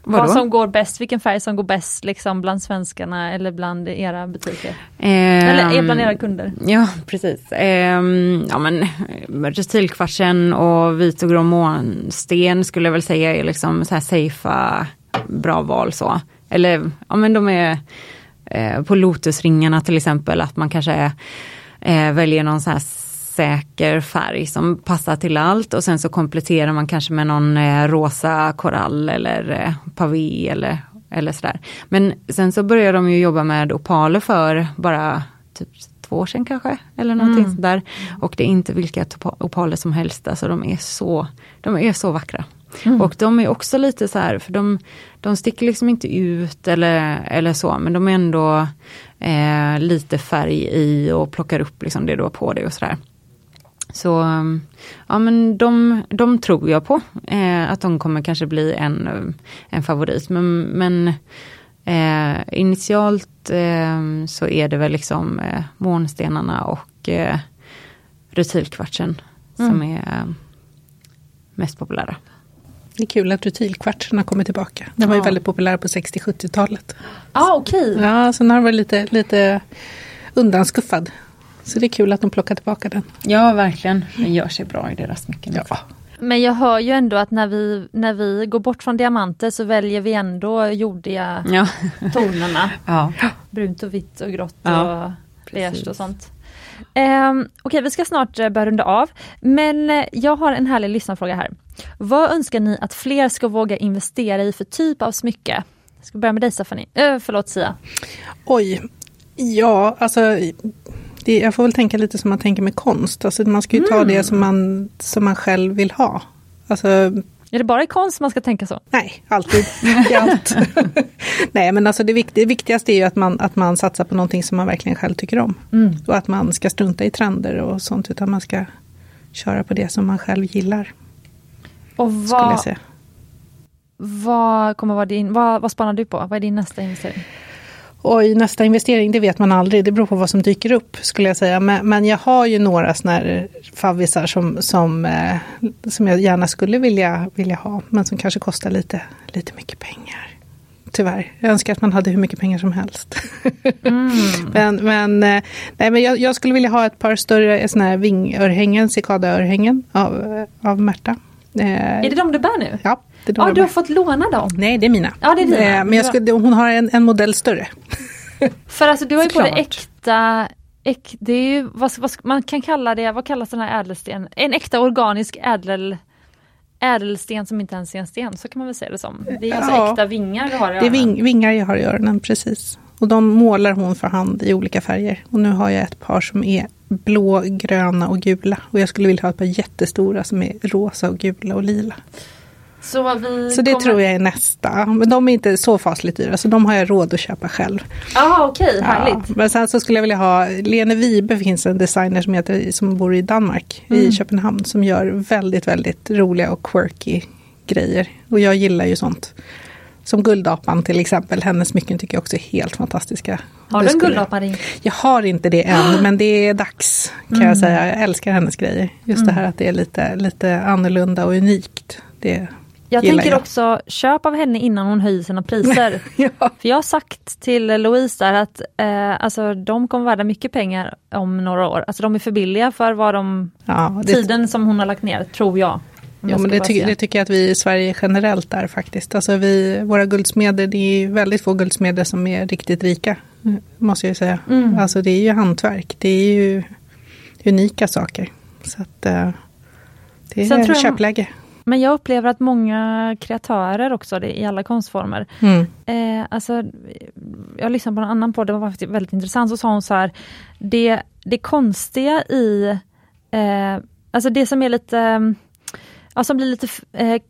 Vadå? Vad som går bäst, vilken färg som går bäst liksom bland svenskarna eller bland era butiker? Ehm, Eller bland era kunder? Ja, precis. Ehm, ja, men retilkvartsen och vit och grå månsten skulle jag väl säga är liksom så här safea, bra val så. Eller ja, men de är eh, på lotusringarna till exempel, att man kanske eh, väljer någon så här säker färg som passar till allt och sen så kompletterar man kanske med någon eh, rosa korall eller eh, pavé eller, eller sådär. Men sen så började de ju jobba med opaler för bara typ två år sedan kanske, eller någonting Mm. sådär. Och det är inte vilka opaler som helst, alltså de är så, de är så vackra. Mm. Och de är också lite så här, för de, de sticker liksom inte ut eller, eller så, men de är ändå eh, lite färg i och plockar upp liksom det du har på dig och sådär. Så ja men de, de tror jag på, eh, att de kommer kanske bli en, en favorit. Men, men eh, initialt eh, så är det väl liksom eh, månstenarna och eh, rutilkvartsen som Mm. är eh, mest populära. Det är kul att rutilkvartsen har kommit tillbaka. Den var ju väldigt populär på 60-70-talet. Ja ah, okej. Ja, sen har den varit lite, lite undanskuffad. Så det är kul att de plockar tillbaka den. Ja verkligen, den gör sig bra i deras smycken. Ja. Men jag hör ju ändå att när vi, när vi går bort från diamanter så väljer vi ändå jordiga Ja. tonerna. ja. Brunt och vitt och grått Ja, och beige och sånt. Um, Okej, vi ska snart eh, börja runda av. Men eh, jag har en härlig lyssnarfråga här. Vad önskar ni att fler ska våga investera i för typ av smycke? Jag ska börja med dig Stephanie. Uh, förlåt Sia. Oj, ja alltså det, jag får väl tänka lite som man tänker med konst. Alltså man ska ju ta det som man, som man själv vill ha. Alltså, Är det bara i konst man ska tänka så? nej, alltid. Allt. nej, men alltså det, vikt, det viktigaste är ju att man, att man satsar på någonting som man verkligen själv tycker om. Och att man ska strunta i trender och sånt, utan man ska köra på det som man själv gillar, Och skulle vad, jag säga. vad kommer vara din, vad, vad spanar du på? Vad är din nästa investering? Oj, nästa investering, det vet man aldrig. Det beror på vad som dyker upp, skulle jag säga. Men, men jag har ju några såna här favvisar som, som, eh, som jag gärna skulle vilja, vilja ha, men som kanske kostar lite, lite mycket pengar. Tyvärr. Jag önskar att man hade hur mycket pengar som helst. men men, eh, nej, men jag, jag skulle vilja ha ett par större såna här vingörhängen, cikadaörhängen av, av Märta. Eh, Är det de du bär nu? Ja, det är de jag du har fått låna dem. Nej, det är mina. Ja, det är dina. Eh, men jag skulle, hon har en, en modell större. För alltså du har ju både Såklart. äkta, äk, det är ju, vad, vad, man kan kalla det, vad kallas den här ädelsten? En äkta organisk ädel, ädelsten som inte ens är en sten, så kan man väl säga det som. Det är alltså Ja. äkta vingar du har i Det är öronen. ving, vingar jag har i öronen, precis. Och de målar hon för hand i olika färger. Och nu har jag ett par som är blå, gröna och gula. Och jag skulle vilja ha ett par jättestora som är rosa och gula och lila. Så, Så det kommer... tror jag är nästa. Men de är inte så fasligt dyra, så de har jag råd att köpa själv. Ja okej, härligt. Ja, men sen så skulle jag vilja ha, Lene Vibe finns en designer som, heter, som bor i Danmark, Mm. i Köpenhamn, som gör väldigt, väldigt roliga och quirky grejer. Och jag gillar ju sånt. Som Guldapan till exempel, hennes smycken tycker jag också är helt fantastiska. Har du en guldaparing? Jag har inte det än, men det är dags kan Mm. jag säga. Jag älskar hennes grejer. Just det här att det är lite, lite annorlunda och unikt. Det Jag tänker jag. också, köp av henne innan hon höjer sina priser. Ja. För jag har sagt till Louise där att eh, alltså, de kommer värda mycket pengar om några år. Alltså de är för billiga för vad de, Ja, det, tiden som hon har lagt ner, tror jag. Ja, men det, säga. det tycker jag att vi i Sverige generellt är faktiskt. Alltså vi, våra guldsmeder, det är väldigt få guldsmeder som är riktigt rika. Måste jag ju säga. Mm. Alltså det är ju hantverk. Det är ju unika saker. Så att eh, det Sen är jag- köpläge. Men jag upplever att många kreatörer också, det, i alla konstformer, Mm. Eh, alltså, jag lyssnade på en annan podd, det var faktiskt väldigt intressant, så sa hon så här, det, det konstiga i, eh, alltså det som är lite, ja, som blir lite eh,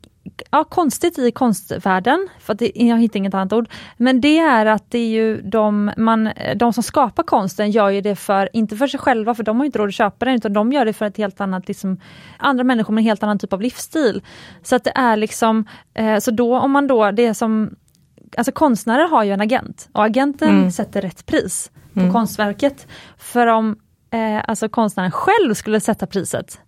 ja, konstigt i konstvärlden, för att det, jag hittar inget annat ord, men det är att det är ju de, man, de som skapar konsten gör ju det för, inte för sig själva, för de har inte råd att köpa den, utan de gör det för ett helt annat, liksom, andra människor med en helt annan typ av livsstil. Så att det är liksom, eh, så då om man då, det är som alltså konstnärer har ju en agent och agenten Mm. sätter rätt pris på konstverket. För om eh, alltså konstnären själv skulle sätta priset,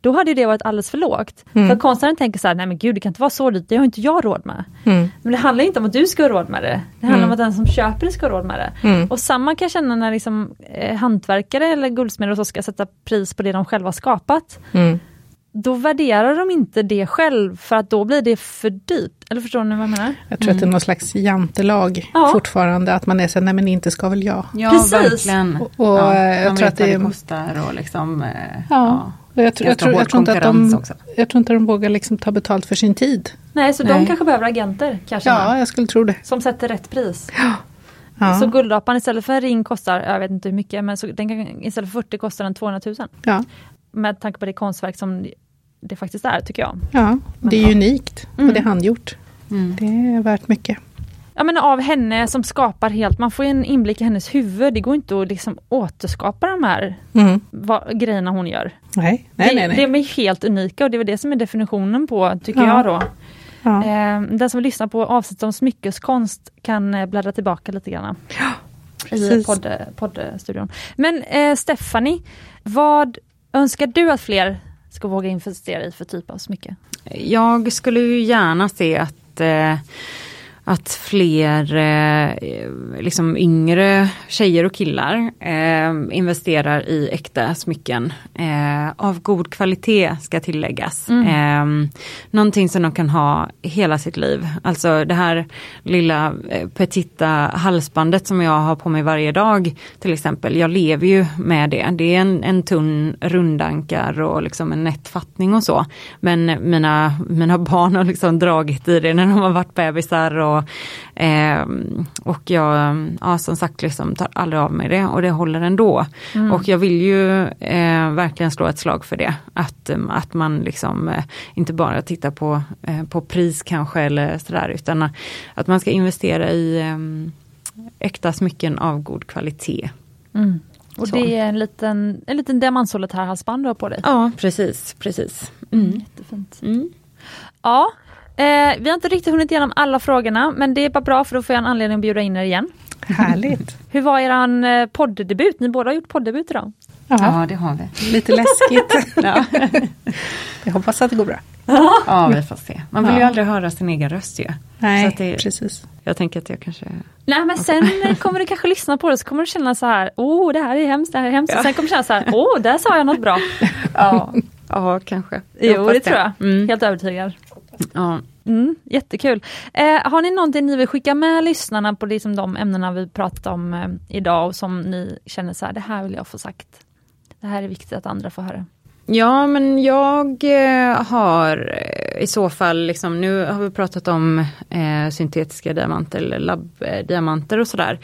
då hade det varit alldeles för lågt. Mm. För konstnären tänker så här, nej men gud det kan inte vara så dyrt, det har inte jag råd med. Mm. Men det handlar inte om att du ska ha råd med det. Det handlar om att den som köper det ska ha råd med det. Mm. Och samma kan jag känna när liksom, eh, hantverkare eller guldsmeder och så ska sätta pris på det de själva har skapat. Mm. Då värderar de inte det själv för att då blir det för dyrt. Eller förstår ni vad jag menar? Jag tror att det är någon slags jantelag Ja. fortfarande, att man är så nej men inte ska väl jag. Ja, Precis. verkligen. Och- och, ja, eh, jag tror att det det kostar och liksom, eh, Ja. Jag, tror- jag, tror, jag, tror inte att de, också. jag tror inte de vågar liksom ta betalt för sin tid. Nej, så de Nej. kanske behöver agenter. Kanske Ja, jag skulle tro det. Som sätter rätt pris. Ja. Så guldapan istället för en ring kostar, jag vet inte hur mycket, men så den kan, istället för 40 kostar den 200 000. Ja. Med tanke på det konstverk som det faktiskt är, tycker jag. ja, det är ja. unikt och det är handgjort. Mm. Det är värt mycket. Ja men av henne som skapar helt, man får ju en inblick i hennes huvud. Det går inte att liksom återskapa de här Mm. vad, grejerna hon gör. Nej, nej, det, nej. nej. De är helt unika och det är det som är definitionen på, tycker Ja. jag då. Ja. Eh, den som lyssnar på avsnittet om smyckeskonst kan eh, bläddra tillbaka lite grann. I precis. podd, poddstudion. Men eh, Stephanie, vad önskar du att fler ska våga investera i för typ av smycke? Jag skulle ju gärna se att eh, att fler eh, liksom yngre tjejer och killar eh, investerar i äkta smycken. Eh, av god kvalitet ska tilläggas. Eh, någonting som de kan ha hela sitt liv. Alltså det här lilla eh, petita halsbandet som jag har på mig varje dag till exempel. Jag lever ju med det. Det är en, en tunn rundankar och liksom en nätt fattning och så. Men mina, mina barn har liksom dragit i det när de har varit bebisar och, eh, och jag, ja som sagt liksom tar aldrig av mig det och det håller ändå. Och jag vill ju eh, verkligen slå ett slag för det. Att, eh, att man liksom eh, inte bara tittar på, eh, på pris kanske eller sådär utan att man ska investera i eh, äkta smycken av god kvalitet. Och Så. det är en liten, en liten diamantsolitärhalsband du har på dig. Ja precis, precis. Mm. Jättefint. Mm. Ja, eh, vi har inte riktigt hunnit igenom alla frågorna men det är bara bra för då får jag en anledning att bjuda in er igen. Härligt. Hur var eran eh, poddebut? Ni båda har gjort poddebut idag. Ja, Ja det har vi. lite läskigt. Ja. Jag hoppas att det går bra. ja vi får se. Man vill ju Ja. aldrig höra sin egen röst ju. Så Nej, att det, precis. jag tänker att jag kanske Nej men sen kommer du kanske lyssna på det så kommer du känna så här, åh det här är hemskt, det här är hemskt. Och sen kommer du känna så här, åh där sa jag något bra. Ja, Ja kanske. Jag jo hoppas det tror jag. Mm. Helt övertygad. Ja. Mm, jättekul. Eh, har ni någonting ni vill skicka med lyssnarna på liksom de ämnena vi pratat om eh, idag och som ni känner så här, det här vill jag få sagt. Det här är viktigt att andra får höra. Ja men jag eh, har eh, i så fall, liksom, nu har vi pratat om eh, syntetiska diamanter eller labbdiamanter och sådär.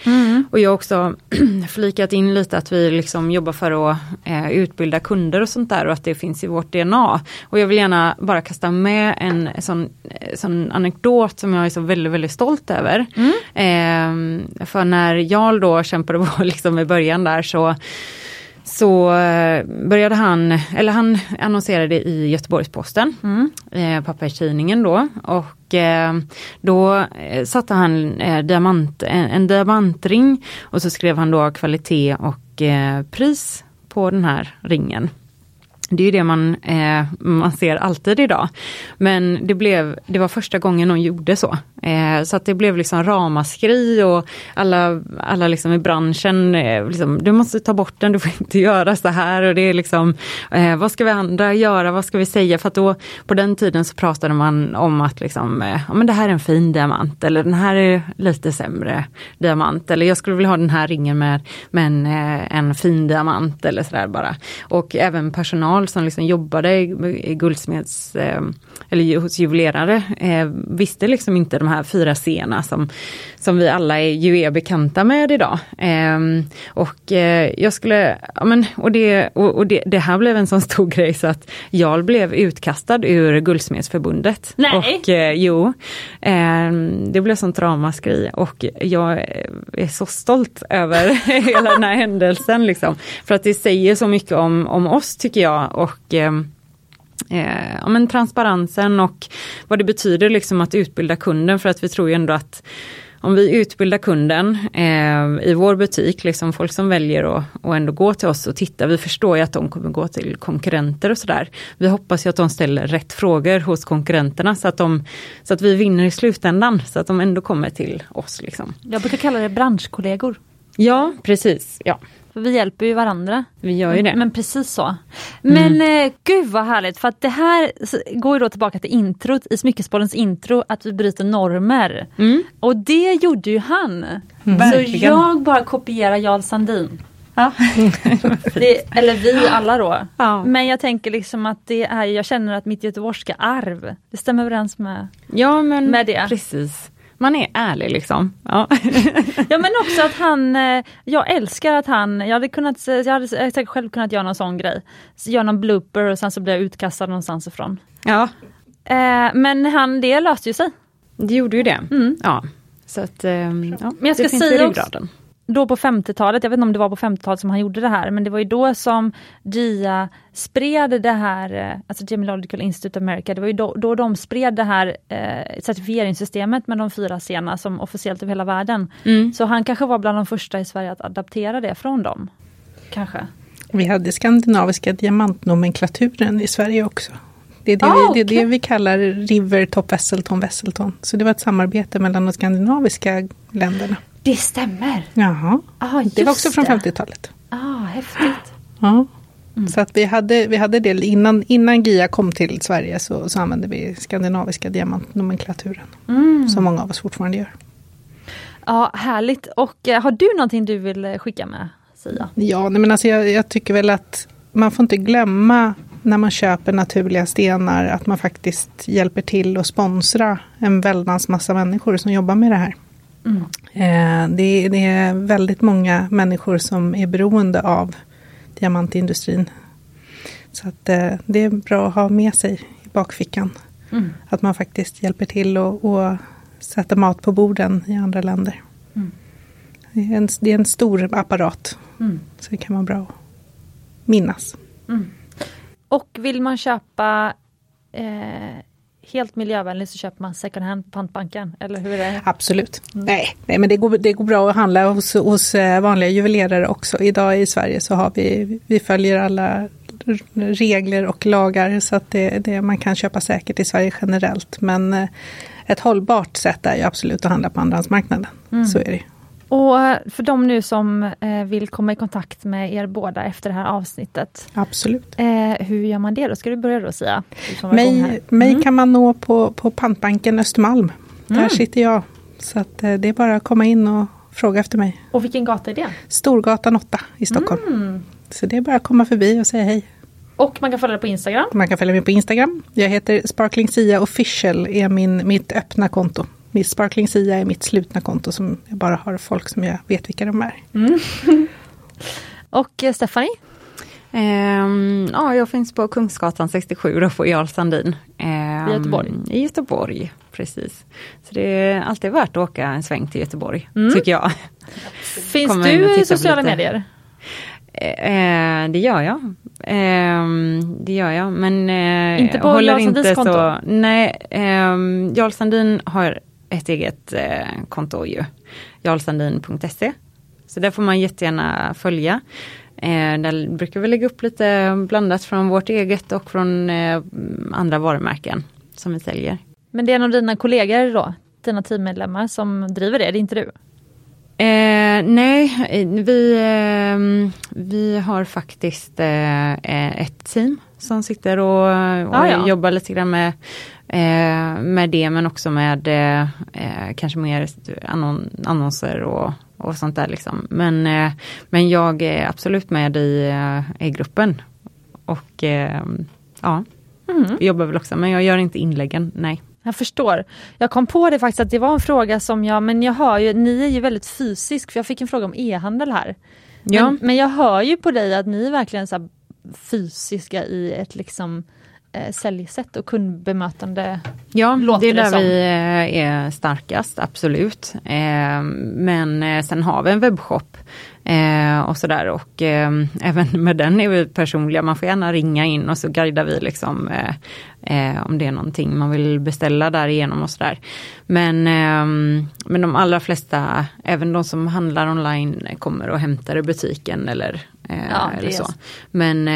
Och jag har också flikat in lite att vi liksom jobbar för att eh, utbilda kunder och sånt där och att det finns i vårt DNA. Och jag vill gärna bara kasta med en sån, eh, sån anekdot som jag är så väldigt, väldigt stolt över. Eh, för när jag då kämpade på liksom i början där så så eh, började han, eller han annonserade i Göteborgs-Posten, eh, papperstidningen då. Och eh, då eh, satte han eh, diamant, en, en diamantring och så skrev han då kvalitet och eh, pris på den här ringen. Det är ju det man, eh, man ser alltid idag. Men det, blev, det var första gången någon gjorde så. Eh, så att det blev liksom ramaskri och alla, alla liksom i branschen, eh, liksom, du måste ta bort den, du får inte göra så här. Och det är liksom, eh, vad ska vi andra göra, vad ska vi säga? För att då, på den tiden så pratade man om att liksom, eh, ja, men det här är en fin diamant eller den här är lite sämre diamant. Eller jag skulle vilja ha den här ringen med, med en, eh, en fin diamant eller sådär bara. Och även personal som liksom jobbade i, i guldsmeds eh, eller hos juvelerare eh, visste liksom inte de här fyra c som, som vi alla är, ju är bekanta med idag. Eh, och eh, jag skulle, ja men och, det, och, och det, det här blev en sån stor grej så att jag blev utkastad ur Guldsmedsförbundet. Nej. Och eh, jo, eh, det blev sånt ramaskri och jag är så stolt över hela den här händelsen liksom. För att det säger så mycket om, om oss tycker jag och eh, ja, men transparensen och vad det betyder liksom att utbilda kunden för att vi tror ju ändå att om vi utbildar kunden eh, i vår butik, liksom folk som väljer att, att ändå gå till oss och titta, vi förstår ju att de kommer gå till konkurrenter och sådär. Vi hoppas ju att de ställer rätt frågor hos konkurrenterna så att, de, så att vi vinner i slutändan, så att de ändå kommer till oss. Liksom. Jag brukar kalla det branschkollegor. Ja, precis. Ja. För vi hjälper ju varandra. Vi gör ju det. Men, precis så. Men mm. eh, gud vad härligt för att det här går ju då tillbaka till introt i Smyckespoddens intro att vi bryter normer. Mm. Och det gjorde ju han. Mm. Så jag bara kopierar Jarl Sandin. Ja. det, eller vi alla då. Ja. Men jag tänker liksom att det är, jag känner att mitt göteborgska arv, det stämmer överens med, ja, men med det. Precis man är ärlig liksom. Ja. ja men också att han, eh, jag älskar att han, jag hade kunnat, jag hade säkert själv kunnat göra någon sån grej. Göra någon blooper och sen så blir jag utkastad någonstans ifrån. Ja. Eh, men han, det löste ju sig. Det gjorde ju det. Mm. Ja. Så att, eh, ja, men jag ska det finns säga i ryggraden då på 50-talet, jag vet inte om det var på 50-talet som han gjorde det här, men det var ju då som GIA spred det här, eh, alltså Gemological Institute of America, det var ju då, då de spred det här eh, certifieringssystemet med de fyra sena som officiellt över hela världen. Mm. Så han kanske var bland de första i Sverige att adaptera det från dem. Kanske. Vi hade skandinaviska diamantnomenklaturen i Sverige också. Det är det, ah, vi, det, är det vi kallar River Top Vesselton Vesselton. Så det var ett samarbete mellan de skandinaviska länderna. Det stämmer! Jaha, ah, det var också från 50-talet. Ah, häftigt! Ja. Mm. Så att vi hade, vi hade det innan, innan GIA kom till Sverige så, så använde vi skandinaviska diamantnomenklaturen. Mm. Som många av oss fortfarande gör. Ja, härligt. Och eh, har du någonting du vill eh, skicka med Sia? Ja, nej men alltså jag, jag tycker väl att man får inte glömma när man köper naturliga stenar att man faktiskt hjälper till att sponsra en väldans massa människor som jobbar med det här. Mm. Det, det, är väldigt många människor som är beroende av diamantindustrin. Så att eh, det är bra att ha med sig i bakfickan. Mm. Att man faktiskt hjälper till och, och sätter mat på borden i andra länder. Mm. Det, är en, det, är en, stor apparat. Mm. Så det kan vara bra att minnas. Mm. Och vill man köpa eh, helt miljövänligt så köper man second hand på pantbanken, eller hur är det? Absolut. Mm. Nej, nej, men det går, det går bra att handla hos, hos eh, vanliga juvelerare också. Idag i Sverige så har vi, vi följer alla regler och lagar så att det, det, man kan köpa säkert i Sverige generellt. Men eh, ett hållbart sätt är ju absolut att handla på andrahandsmarknaden. Mm. Så är det. Och eh, för de nu som eh, vill komma i kontakt med er båda efter det här avsnittet. Absolut. Eh, hur gör man det då? Ska du börja då Sia? Mig, mig mm. kan man nå på, på Pantbanken Östermalm. Där mm. sitter jag. Så att, det är bara att komma in och fråga efter mig. Och vilken gata är det? Storgatan 8 i Stockholm. Mm. Så det är bara att komma förbi och säga hej. Och man kan följa dig på Instagram? Man kan följa mig på Instagram. Jag heter Sparkling Sia official, är min, mitt öppna konto. Mitt Sparkling Sia är mitt slutna konto som jag bara har folk som jag vet vilka de är. Mm. och eh, Stephanie? Um, ja, jag finns på Kungsgatan 67 då på Jarl Sandin. Um, I Göteborg? I Göteborg, precis. Så det är alltid värt att åka en sväng till Göteborg, mm. tycker jag. Finns Kommer du i sociala medier? Eh, det gör jag. Eh, det gör jag, men eh, inte på håller inte konto? så. Nej, eh, Jarl Sandin har ett eget eh, konto ju, jarlsandin.se. Så där får man jättegärna följa. Eh, där brukar vi lägga upp lite blandat från vårt eget och från eh, andra varumärken som vi säljer. Men det är en av dina kollegor då, dina teammedlemmar som driver det, det är inte du? Eh, nej, vi, eh, vi har faktiskt eh, ett team som sitter och, och ah, ja. jobbar lite grann med eh, med det men också med eh, eh, kanske mer annon annonser och, och sånt där liksom. Men, eh, men jag är absolut med i, eh, i gruppen. Och eh, ja, mm. jobbar väl också men jag gör inte inläggen, nej. Jag förstår. Jag kom på det faktiskt att det var en fråga som jag, men jag hör ju, ni är ju väldigt fysisk, för jag fick en fråga om e-handel här. Ja. Men, men jag hör ju på dig att ni är verkligen så fysiska i ett liksom eh, säljsätt och kundbemötande Ja, det är det där som. vi eh, är starkast, absolut. Eh, Men eh, sen har vi en webbshop eh, och sådär och eh, även med den är vi personliga. Man får gärna ringa in och så guidar vi liksom om det är någonting man vill beställa därigenom och sådär. Men, men de allra flesta, även de som handlar online kommer och hämtar i butiken eller, Ja, det eller så. Men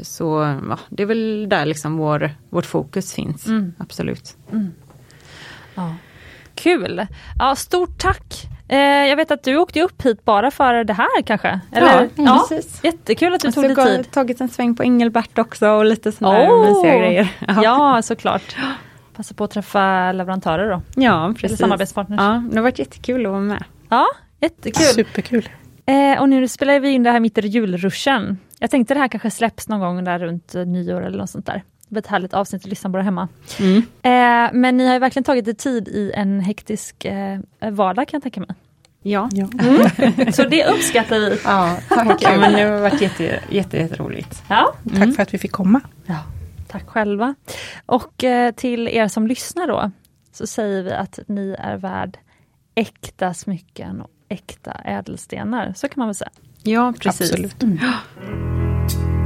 så ja, det är väl där liksom vår, vårt fokus finns, Mm. absolut. Ja. Kul! Ja, stort tack! Eh, jag vet att du åkte upp hit bara för det här kanske? Eller? Ja, precis. Jättekul att du Och tog dig tid. tagit en sväng på Engelbert också och lite sådana Åh! mysiga grejer. Ja, såklart. Passa på att träffa leverantörer då. ja Eller precis. samarbetspartners. Ja, det har varit jättekul att vara med. Ja, jättekul. Superkul. Eh, och nu spelar vi in det här mitt i julruschen. Jag tänkte det här kanske släpps någon gång där runt eh, nyår eller något sånt där. Det blir ett härligt avsnitt att lyssna på det hemma. Mm. Eh, men ni har ju verkligen tagit er tid i en hektisk eh, vardag kan jag tänka mig. Ja, Ja. Så det uppskattar vi. ja tack. ja, men det har varit jätte, jätte, jätteroligt. Ja. Tack för att vi fick komma. ja, tack själva. Och eh, till er som lyssnar då, så säger vi att ni är värd äkta smycken och äkta ädelstenar. Så kan man väl säga. Ja, precis. Absolut. Mm.